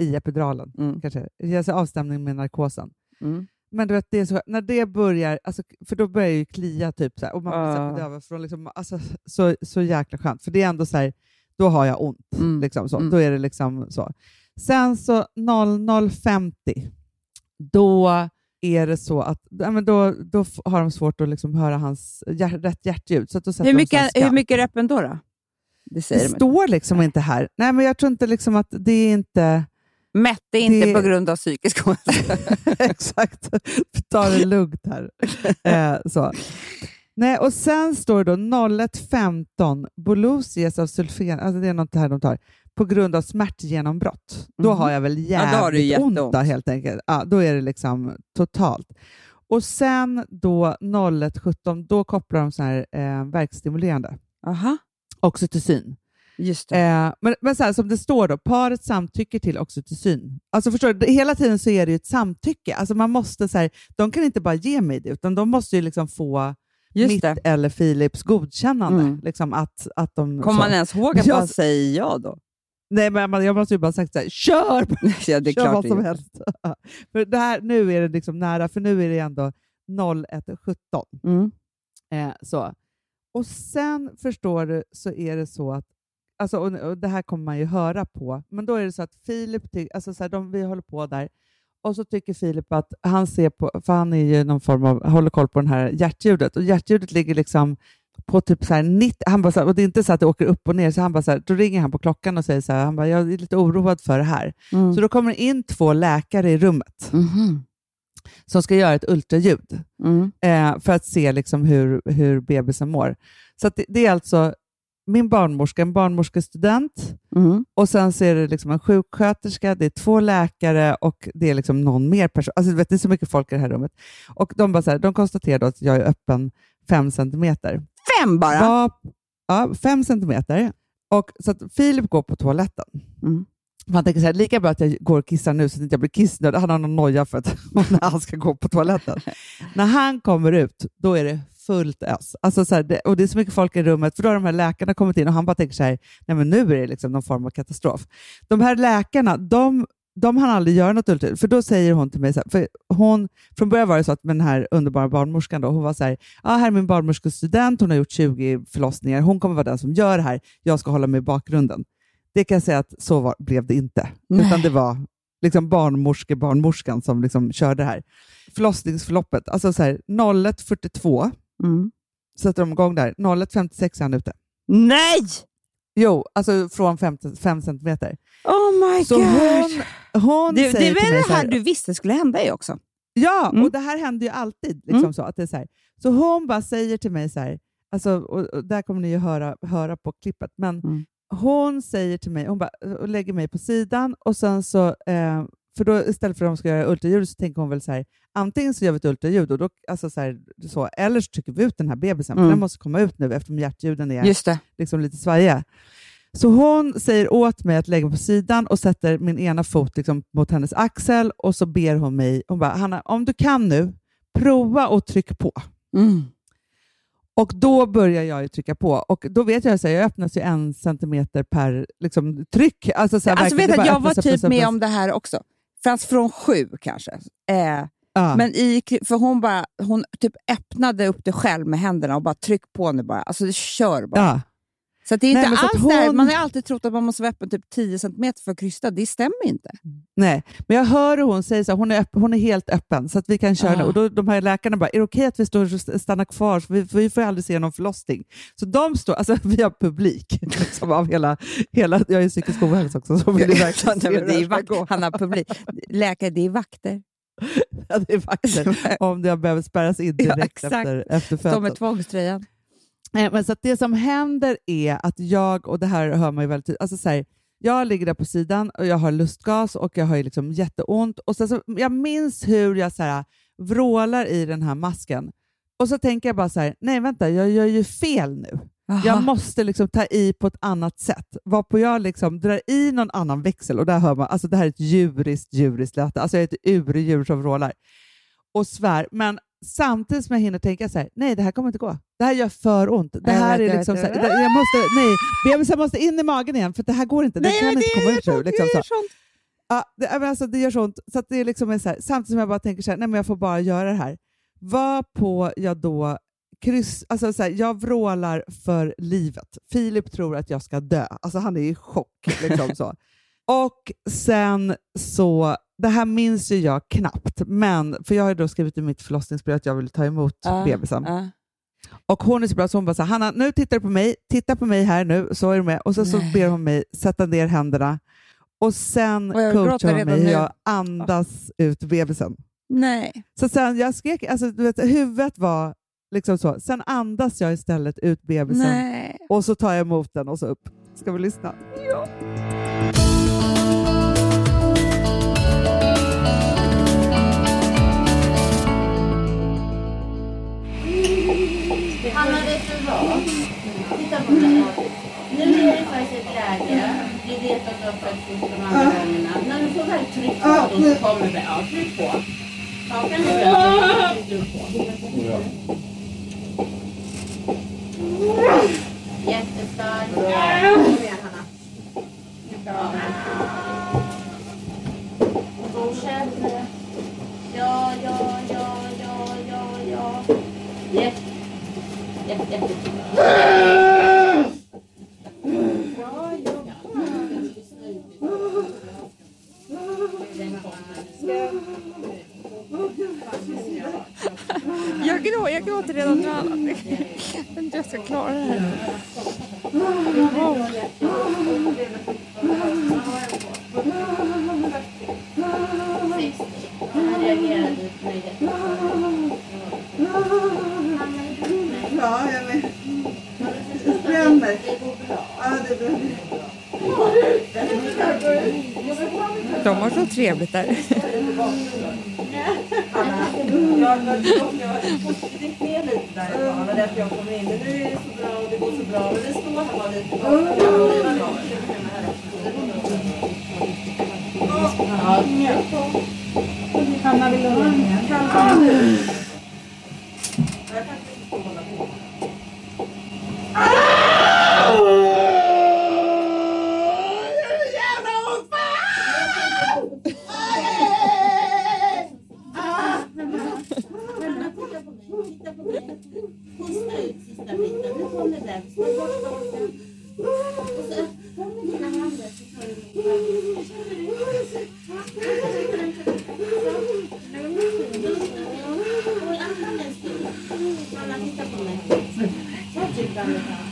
I epiduralen, Mm. kanske. Alltså avstämning med narkosen. Mm. Men du vet, det är så, när det börjar, alltså, för då börjar det ju klia typ, så här, och man blir Ah. bedövad från liksom, alltså, så, så jäkla skönt. För det är ändå så här, då har jag ont. Mm. Liksom, så. Mm. Då är det liksom så. Sen så 00.50, då är det så att då, då har de svårt att liksom höra hans hjär, rätt hjärtljud. Så att då Hur, mycket, hur mycket är öppen då? då? Det Det de. står liksom inte här. Nej, men jag tror inte liksom att det är inte... Mätte inte Det- på grund av psykisk ohälsa. Exakt. Ta det lugnt här. Eh, så. Nej, och sen står det då 01.15, Bolos ges av sulfen, alltså det är något här de tar, på grund av smärtgenombrott. Då Mhm. har jag väl jävligt du ont helt enkelt. Ja, då är det liksom totalt. Och sen då 01.17, då kopplar de så här eh, verkstimulerande, Aha, oxytocin. just. Eh, men men så här, som det står då, paret samtycker till oxytocin. Alltså förstår du, hela tiden så är det ju ett samtycke. Alltså man måste, så här, de kan inte bara ge mig det, utan de måste ju liksom få Just mitt det. eller Philips godkännande. Mm. Liksom att, att de, Kommer så. man ens ihåg att Jag- man säger ja då? Nej, men jag måste ju bara sagt så här, kör! ja, det är kör klart vad det som helst. för det här, nu är det liksom nära, för nu är det ändå 01.17. Mm. Eh, så. Och sen förstår du så är det så att, alltså, och, och det här kommer man ju höra på, men då är det så att Filip, ty- alltså så här, de, vi håller på där, och så tycker Filip att han ser på, för han är ju någon form av, håller koll på den här hjärtljudet, och hjärtljudet ligger liksom på typ så här 90, han bara så här, och det är inte så att det åker upp och ner, så han bara så här, då ringer han på klockan och säger så här, han bara, jag är lite oroad för det här. Mm. Så då kommer det in två läkare i rummet Mhm. som ska göra ett ultraljud Mm. eh, för att se liksom hur, hur bebisen mår. Så det, det är alltså min barnmorska, en barnmorskestudent, Mm. och sen så är det liksom en sjuksköterska, det är två läkare och det är liksom någon mer person. Alltså, vet, det är så mycket folk i det här rummet. Och de, bara så de konstaterar då att jag är öppen fem centimeter. Fem bara? Var, ja, fem centimeter. Och, så att Filip går på toaletten. Mm. Man tänker så här, lika bra att jag går och kissar nu så att inte jag blir kissnödig. Han har någon noja för att när han ska gå på toaletten. när han kommer ut, då är det fullt ös. Alltså så här, det, och det är så mycket folk i rummet, för då har de här läkarna kommit in och han bara tänker så här, nej men nu är det liksom någon form av katastrof. De här läkarna, de, de hann aldrig göra något ultraljud, för då säger hon till mig, så här, för hon, från början var det så att med den här underbara barnmorskan, då, hon var så här, ah, här är min barnmorskestudent, hon har gjort 20 förlossningar, hon kommer vara den som gör det här, jag ska hålla mig i bakgrunden. Det kan jag säga att så var, blev det inte, Nej. utan det var liksom barnmorske, barnmorskan som liksom körde det här. Förlossningsförloppet, alltså så här, 01.42 Mm. sätter de igång där, 01.56 är han ute. Nej! Jo, alltså från 5 centimeter. Oh my Så god! hon, hon det, det säger är till väl det här här, du visste skulle hända dig också? Ja, Mm. och det här händer ju alltid. Liksom Mm. så, att det är så, här. så hon bara säger till mig så här, alltså, och, och där kommer ni ju höra, höra på klippet, men Mm. hon säger till mig, hon bara, och lägger mig på sidan och sen så, eh, för då istället för att de ska göra ultraljud så tänker hon väl så här, antingen så gör vi ett ultraljud och då, alltså så här, så, eller så trycker vi ut den här bebisen, för Mm. den måste komma ut nu eftersom hjärtljuden är Just det. liksom lite svajiga. Så hon säger åt mig att lägga mig på sidan och sätter min ena fot liksom mot hennes axel och så ber hon mig, hon bara, Hanna, om du kan nu, prova och tryck på. Mm. Och då börjar jag ju trycka på och då vet jag att jag öppnas ju en centimeter per liksom, tryck. Alltså, så här, Alltså vet att jag var typ med om det här också. Fast från sju kanske. Eh, Ja. Men i, för hon bara, hon typ öppnade upp det själv med händerna och bara tryck på nu bara. Alltså kör bara. ja. Så det är Nej, inte alls där. hon- Man har alltid trott att man måste vara öppen typ 10 cm för att krysta. Det stämmer inte. Nej, men jag hör hur hon säger så här, hon är, öpp, hon är helt öppen så att vi kan köra. Ah. Och då, de här läkarna bara, är det okej att vi står och stannar kvar? För vi, för vi får ju aldrig se någon förlossning. Så de står, alltså vi har publik liksom, av hela, hela, jag är psykisk ohälsa också, så vill verkligen se det är vakt, han har publik. Läkare, det är vakter. Ja, det är vakter. Om jag behöver spärras in Ja, direkt exakt. efter, efter De med födseln. tvångströjan. Nej, men så det som händer är att jag, och det här hör man ju väldigt tydligt, alltså så här, jag ligger där på sidan och jag har lustgas och jag har ju liksom jätteont. Och så, jag minns hur jag så här, vrålar i den här masken. Och så tänker jag bara så här, nej vänta, jag gör ju fel nu. Jag måste liksom ta i på ett annat sätt. Varpå jag liksom drar i någon annan växel och där hör man, alltså det här är ett djuriskt, djuriskt läte. Alltså jag är ett urdjur som vrålar. Och svär, men samtidigt som jag hinner tänka så här, nej det här kommer inte gå. Det här gör för ont. Det här är liksom så här, jag måste, nej, bebisen måste in i magen igen för det här går inte. Den kan inte komma ut nu. Liksom så. Ja, det, alltså, det gör så ont. Så det är liksom så här, samtidigt som jag bara tänker så här, nej men jag får bara göra det här. Var på jag då kryss, alltså så här, jag vrålar för livet. Filip tror att jag ska dö. Alltså han är i chock. Liksom så. Och sen så, det här minns ju jag knappt, men för jag har då skrivit i mitt förlossningsbrev att jag vill ta emot Ja, bebisen. ja. Och hon är så bra så hon bara så här, Hanna, nu tittar du på mig, titta på mig här nu, så är du med. Och så, så ber hon mig sätta ner händerna och sen Och coachar hon mig hur jag andas ut bebisen. Nej. Så sen jag skrek, alltså du vet, huvudet var liksom så. Sen andas jag istället ut bebisen Nej. och så tar jag emot den och så upp. Ska vi lyssna? Hanna, Nu är det faktiskt ett läge. Vi vet att du har fött de andra gångerna. När du får väl tryck på då så kommer det. Ja, tryck på. Hakan är bra. Tryck på. Jättestarkt. Kom igen, Hanna. Bra. Fortsätt. Ja, ja, ja, ja, ja, ja. Jag, grå, jag gråter redan nu. Jag inte jag ska klara det här. Han De har så trevligt där. Hanna, vill du ha mer titta på mig. Titta på mig. Pusta ut sista biten. Nu kom det där. Slå bort stolpen. Och så kom med dina händer så tar du emot. Oj, andas en stund. Hanna, titta på mig. Ta ett djupt andetag.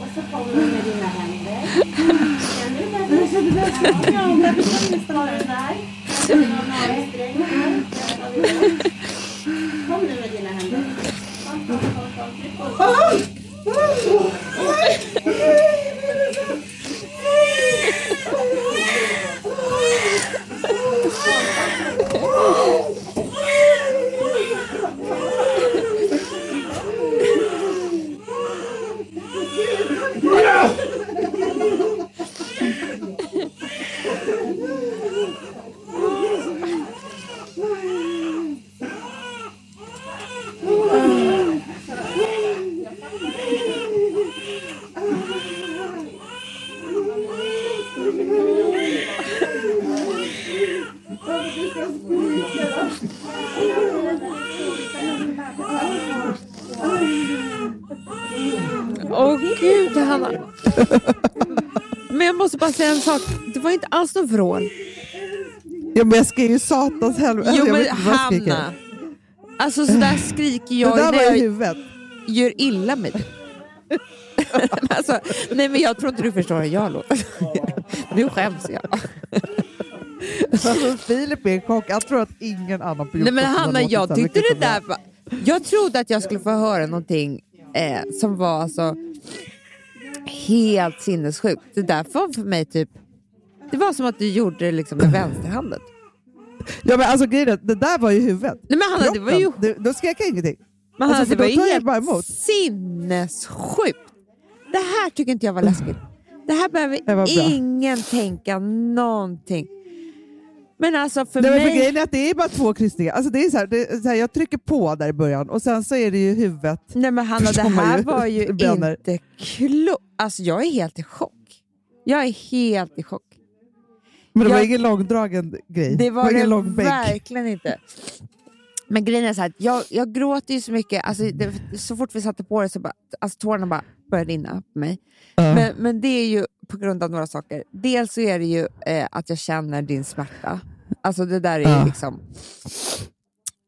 Och så kommer du med dina händer. Känner du bättre? Ja, bättre. Ta den där. Det var navelsträng här. Där tar vi den. Kom nu med dina händer. Kom, kom, kom, kom. Tryck på. Åh gud, Hanna. Men jag måste bara säga en sak. Det var inte alls någon vrål. Ja, men jag skriker ju satans helvete. Jo men. Hanna. Alltså sådär skriker jag Det där när var i huvudet. gör illa mig. alltså, nej men jag tror inte du förstår hur jag låter. nu skäms jag. Alltså, Filip är i chock. Jag tror att ingen annan på Nej men jordklotet har Hanna, låtit jag så tyckte det där var... Jag trodde att jag skulle få höra någonting eh, som var alltså helt sinnessjukt. Det där var för mig typ... Det var som att du gjorde det liksom med vänsterhanden. Ja, men alltså, grejen det där var ju huvudet. Nej, men Hanna, det var ju, det, då skrek jag ingenting. men alltså, Hanna, för det var ju jag helt sinnessjukt. Det här tycker inte jag var läskigt. Det här behöver ingen tänka någonting. Men alltså för Nej, men mig... för grejen är att det är bara två kryssningar. Alltså, det är så här, det är så här, jag trycker på där i början och sen så är det ju huvudet. Nej men Hanna, det här ju. var ju bränner. inte klokt. Alltså jag är helt i chock. Jag är helt i chock. Men det var Jag- ingen långdragen grej. Det var ingen det verkligen inte. Men grejen är så här, jag, jag gråter ju så mycket, alltså det, så fort vi satte på det så bara, alltså tårarna bara började rinna på mig. Ja. Men, men det är ju på grund av några saker. Dels så är det ju eh, att jag känner din smärta. Alltså det där är ju Ja. liksom...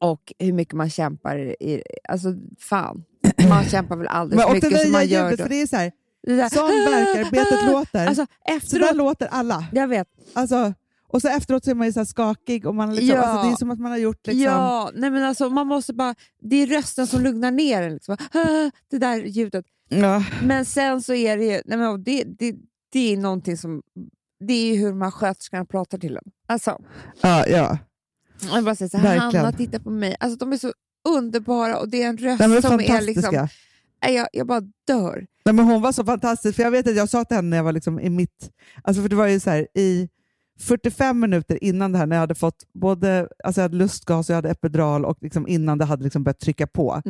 Och hur mycket man kämpar. I, alltså fan, man kämpar väl aldrig så mycket som man gör då. för det är så här, Det där- som verkarbetet låter. Alltså så där efteråt, låter alla. jag vet. Alltså, och så efteråt så är man ju så skakig och man liksom, Ja. alltså, det är som att man har gjort liksom, Ja, nej men alltså man måste bara, det är rösten som lugnar ner. Liksom. Det där ljudet. Ja. Men sen så är det ju, nej men det, det, det är någonting som, det är ju hur de här sköterskorna pratar till en. Alltså, Ja, ja. jag bara säga så här. Hanna titta på mig. Alltså de är så underbara och det är en röst Nej, men som är liksom, jag, jag bara dör. Nej, men hon var så fantastisk, för jag vet att jag sa till henne när jag var liksom i mitt... Alltså för det var ju så här, i 45 minuter innan det här, när jag hade fått både alltså jag hade lustgas och jag hade epidural och liksom innan det hade liksom börjat trycka på,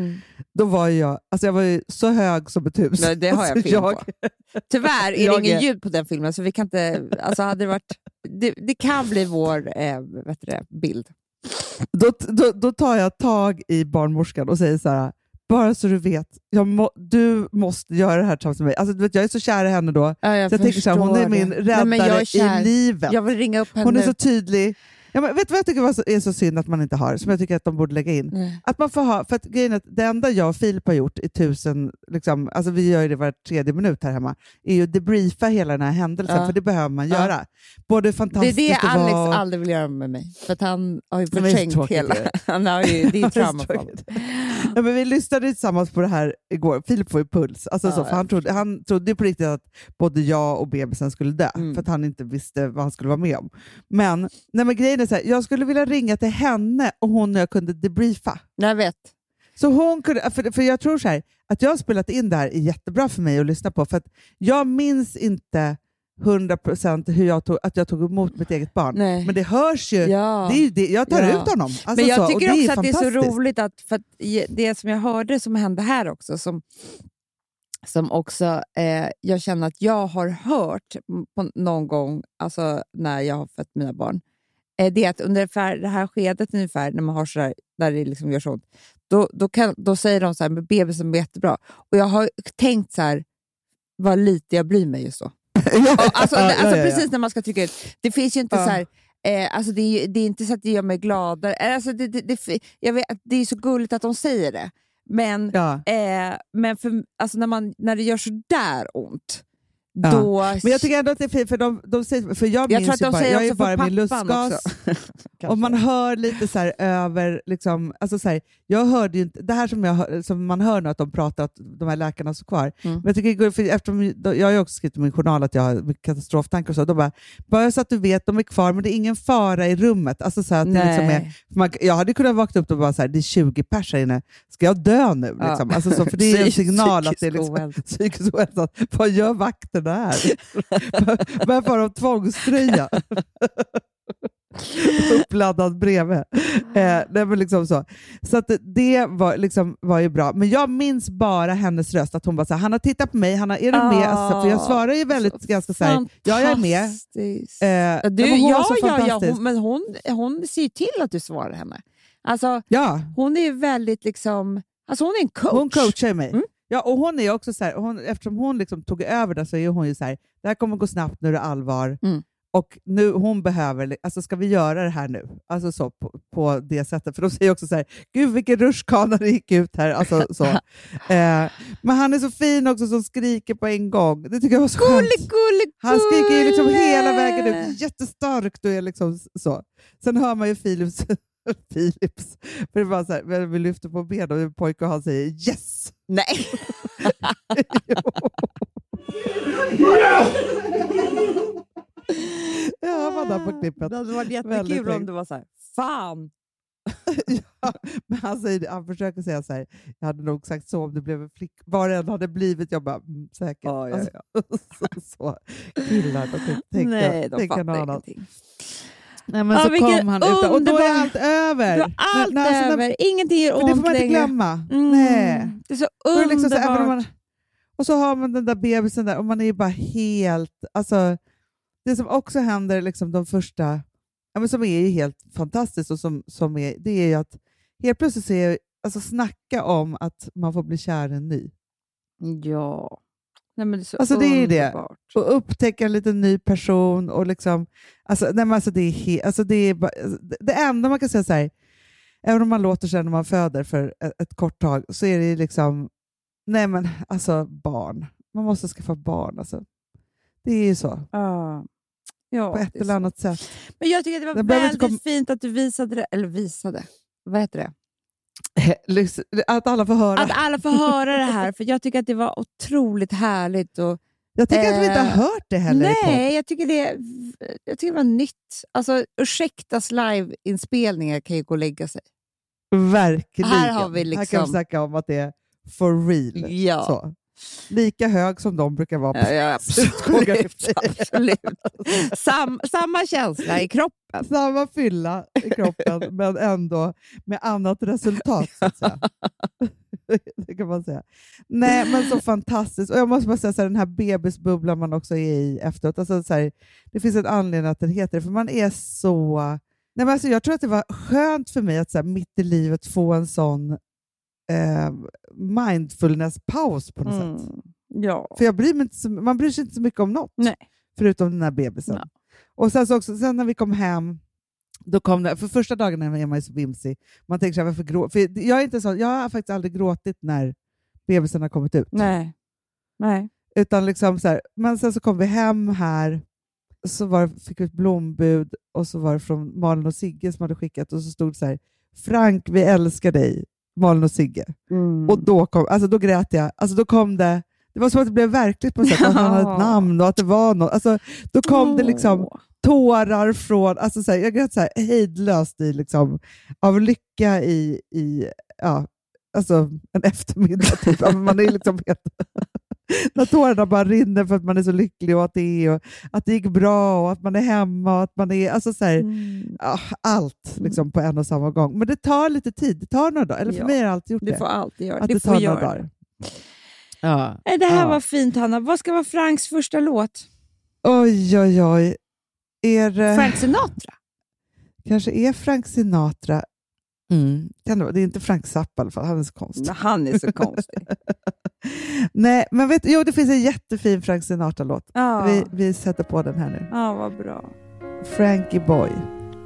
då var jag, alltså jag var ju så hög som ett hus. Nej, det har jag alltså film på. Tyvärr är det Jag ingen ljud på den filmen, så vi kan inte, alltså hade det varit, det, det kan bli vår eh, vet du det, bild. Då, då, då tar jag tag i barnmorskan och säger så här, bara så du vet, må, du måste göra det här tillsammans med mig. Alltså, du vet, jag är så kär i henne då. Ja, jag så jag tänker så här, hon är min räddare Nej, men jag är kär. i livet. Jag vill ringa upp henne Hon är så tydlig. Ja, men vet du vad jag tycker var är så synd att man inte har, som jag tycker att de borde lägga in? Nej. Att man får ha, för att grejen att det enda jag och Filip har gjort i tusen, liksom, alltså vi gör ju det var tredje minut här hemma, är ju att debriefa hela den här händelsen, Ja. för det behöver man Ja. göra. Både Det är fantastiskt det Alex vara... aldrig vill göra med mig. För att han har ju förträngt hela... Han har ju, det är Det är trauma så för honom. tråkigt. Ja, men vi lyssnade tillsammans på det här igår. Filip får ju puls. Alltså Ja, så, för han, trodde, han trodde på riktigt att både jag och bebisen skulle dö, Mm. för att han inte visste vad han skulle vara med om. Men, nej, men grejen är så här, jag skulle vilja ringa till henne och hon och jag kunde debriefa. Jag vet. Så hon kunde, för, för jag tror så här, att jag har spelat in det här är jättebra för mig att lyssna på, för att jag minns inte 100% hur jag tog, att jag tog emot mitt eget barn. Nej. Men det hörs ju. Ja. Det är ju det, jag tar Ja. ut honom. Alltså Men jag så, tycker det också att det är så roligt att, för att det som jag hörde som hände här också, som, som också eh, jag känner att jag har hört på någon gång, alltså när jag har fött mina barn, det är att under det här skedet ungefär, när man har sådär, där det liksom gör så ont, då, då, kan, då säger de så här, men bebisen blir jättebra. Och jag har tänkt så här, vad lite jag bryr mig just då. alltså, ja, alltså ja, ja. precis när man ska trycka ut. Det finns ju inte så här, eh, alltså det, är, det är inte så att det gör mig gladare. Eh, Alltså det, det, det, jag vet, det är så gulligt att de säger det. Men, eh, men för, alltså när, man, när det gör så där ont, Ja. då... Men jag tycker ändå att det är fint, för, de, de säger, för jag, jag minns att de bara, säger jag är bara min lustgas. Och man hör lite så här över, liksom, alltså så här, jag hörde ju inte, det här som, jag, som man hör nu att de pratar, att de här läkarna står kvar. Mm. Men jag, tycker, för eftersom, jag har ju också skrivit i min journal att jag har katastroftankar och så. De bara, bara så att du vet, de är kvar men det är ingen fara i rummet. Alltså så här, att det liksom är, man, jag hade kunnat vakna upp och bara så här, det är 20 pers här inne, ska jag dö nu? Ja. Liksom? Alltså så, för det är en signal att det är liksom, psykisk ohälsa. Vad gör vakterna här? Varför har de tvångströja? Uppladdad bredvid. Eh, nej, men liksom så så att det var, liksom, var ju bra. Men jag minns bara hennes röst, att hon bara så här, han har tittat på mig, han har, är du med? Alltså, för jag svarar ju väldigt ganska så här, ja jag är med. Eh, nej, Du, var ja, ja, ja, hon, men hon, hon ser ju till att du svarar henne. Alltså, ja, hon är ju väldigt liksom... Alltså hon är en coach. hon coachar mig. Mm. Ja, och hon är också så här, hon, eftersom hon liksom tog över det så är hon ju så här, det här kommer gå snabbt, nu är det allvar. Mm. Och nu, hon behöver, alltså ska vi göra det här nu? Alltså så på, på det sättet. För de säger också så här, gud vilken rutschkana det gick ut här. Alltså, så. Eh, men han är så fin också som skriker på en gång. Det tycker jag var så skönt. Gulle, gulle, Han skriker ju liksom gulle! hela vägen ut, jättestarkt och är liksom så. Sen hör man ju Philips, Philips för det var så här, vi lyfter på benen och en pojke och han säger yes! Nej. Ja, man där på klippet. Det hade varit jättekul om det var så här, fan. ja, men han, säger, han försöker säga så här, jag hade nog sagt så om det blev en flick. Vad det än hade blivit, jag bara, mm, säkert. Ja, ja, Alltså, så, så. Killar, de tänker, Nej, de fattar ingenting. Nej, men Ja, så kom han ut och då är allt över. Du har allt Men- alltså, över, ingenting gör ont det får man inte längre. glömma. Mm, Nej. Det är så Då är underbart. liksom så, man, och så har man den där bebisen där och man är ju bara helt... Alltså, det som också händer liksom de första, ja, men som är ju helt fantastiskt, och som, som är, det är ju att helt plötsligt så är, alltså snacka om att man får bli kär i en ny. Ja. Nej, men det är så Alltså, det är det. Och upptäcka en liten ny person. och liksom, alltså, nej, men alltså, det, är he, alltså, det, är bara, det, enda man kan säga så här, även om man låter sig när man föder för ett, ett kort tag, så är det liksom, nej men alltså barn. Man måste skaffa barn. Alltså. Det är ju så, Ja. Ja, på ett eller så. annat sätt. Men jag tycker att det var väldigt kom- fint att du visade det. Eller visade. Vad heter det? Att alla får höra. Att alla får höra det här. För jag tycker att det var otroligt härligt. Och, jag tycker att vi inte har eh, hört det heller nej, jag tycker, det, jag tycker det var nytt. Alltså, ursäktas liveinspelningar kan ju gå och lägga sig. Verkligen. Här har vi Här kan liksom- vi snacka om att det är for real. Ja. Så. Lika hög som de brukar vara. Ja, ja, i absolut. absolut. Sam, samma känsla i kroppen. Samma fylla i kroppen, men ändå med annat resultat. Det kan man säga. Nej, men så fantastiskt. Och jag måste bara säga, så här, den här bebisbubblan man också är i efteråt. Alltså, så här, det finns en anledning att den heter det, för man är så... Nej, men alltså, jag tror att det var skönt för mig att så här, mitt i livet få en sån eh, mindfulness-paus på något sätt. Mm. Ja. För jag bryr mig inte så, man bryr sig inte så mycket om något, Nej. förutom den här bebisen. Ja. Och sen, så också, sen när vi kom hem, då kom det, för första dagarna är man ju så vimsig. Man tänker så här, varför grå, för jag, är inte så, jag har faktiskt aldrig gråtit när bebisen har kommit ut. Nej. Nej. Utan liksom så här, men sen så kom vi hem här, så var, fick vi ett blombud och så var det från Malin och Sigge som hade skickat och så stod det så här, Frank, vi älskar dig, Malin och Sigge. Mm. Och då, kom, alltså då grät jag. Alltså då kom det, det var som att det blev verkligt på något sätt, att han hade ett namn och att det var något. Alltså, då kom det liksom tårar från, alltså så här, jag grät så här hejdlöst i, liksom, av lycka i, i ja, alltså en eftermiddag. Typ. Man är liksom helt, när tårarna bara rinner för att man är så lycklig och att det, är, och att det gick bra och att man är hemma. Och att man är, alltså så här, Mm. allt liksom på en och samma gång. Men det tar lite tid, det tar några dagar. Eller för Ja, mig har det alltid gjort Du det. får alltid göra att det. det får tar några dagar. Ja. Det här Ja. var fint, Hanna. Vad ska vara Franks första låt? Oj, oj, oj. Är det, Frank Sinatra? kanske är Frank Sinatra. Mm. Kan det, är inte Frank Zappa i alla fall, han är så konstig. Nej, Han är så konstig. Nej, men vet, jo, det finns en jättefin Frank Sinatra-låt. Ja, Vi, vi sätter på den här nu. ja vad bra. Frankie Boy.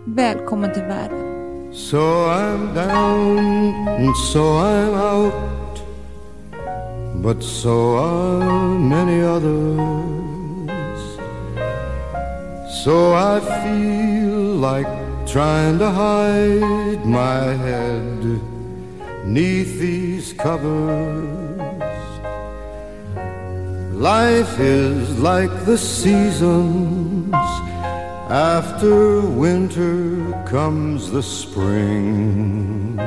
Välkommen till världen. So I'm down so I'm out, but so are many others. So I feel like trying to hide my head neath these covers. Life is like the seasons. After winter comes the spring.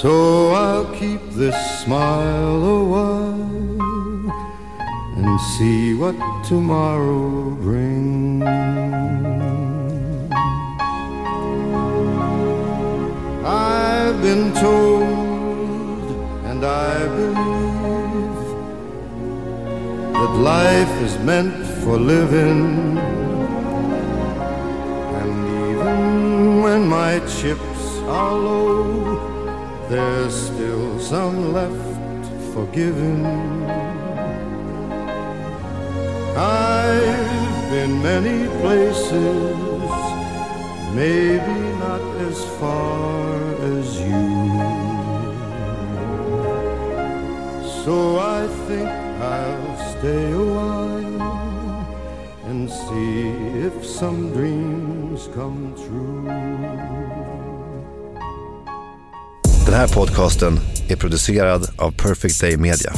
So I'll keep this smile a while and see what tomorrow brings. I've been told and I believe that life is meant for living. And even when my chips are low, there's still some left for giving. I've been many places, maybe not as far So I think I'll stay a while and see if some dreams come true. Den här podcasten är producerad av Perfect Day Media.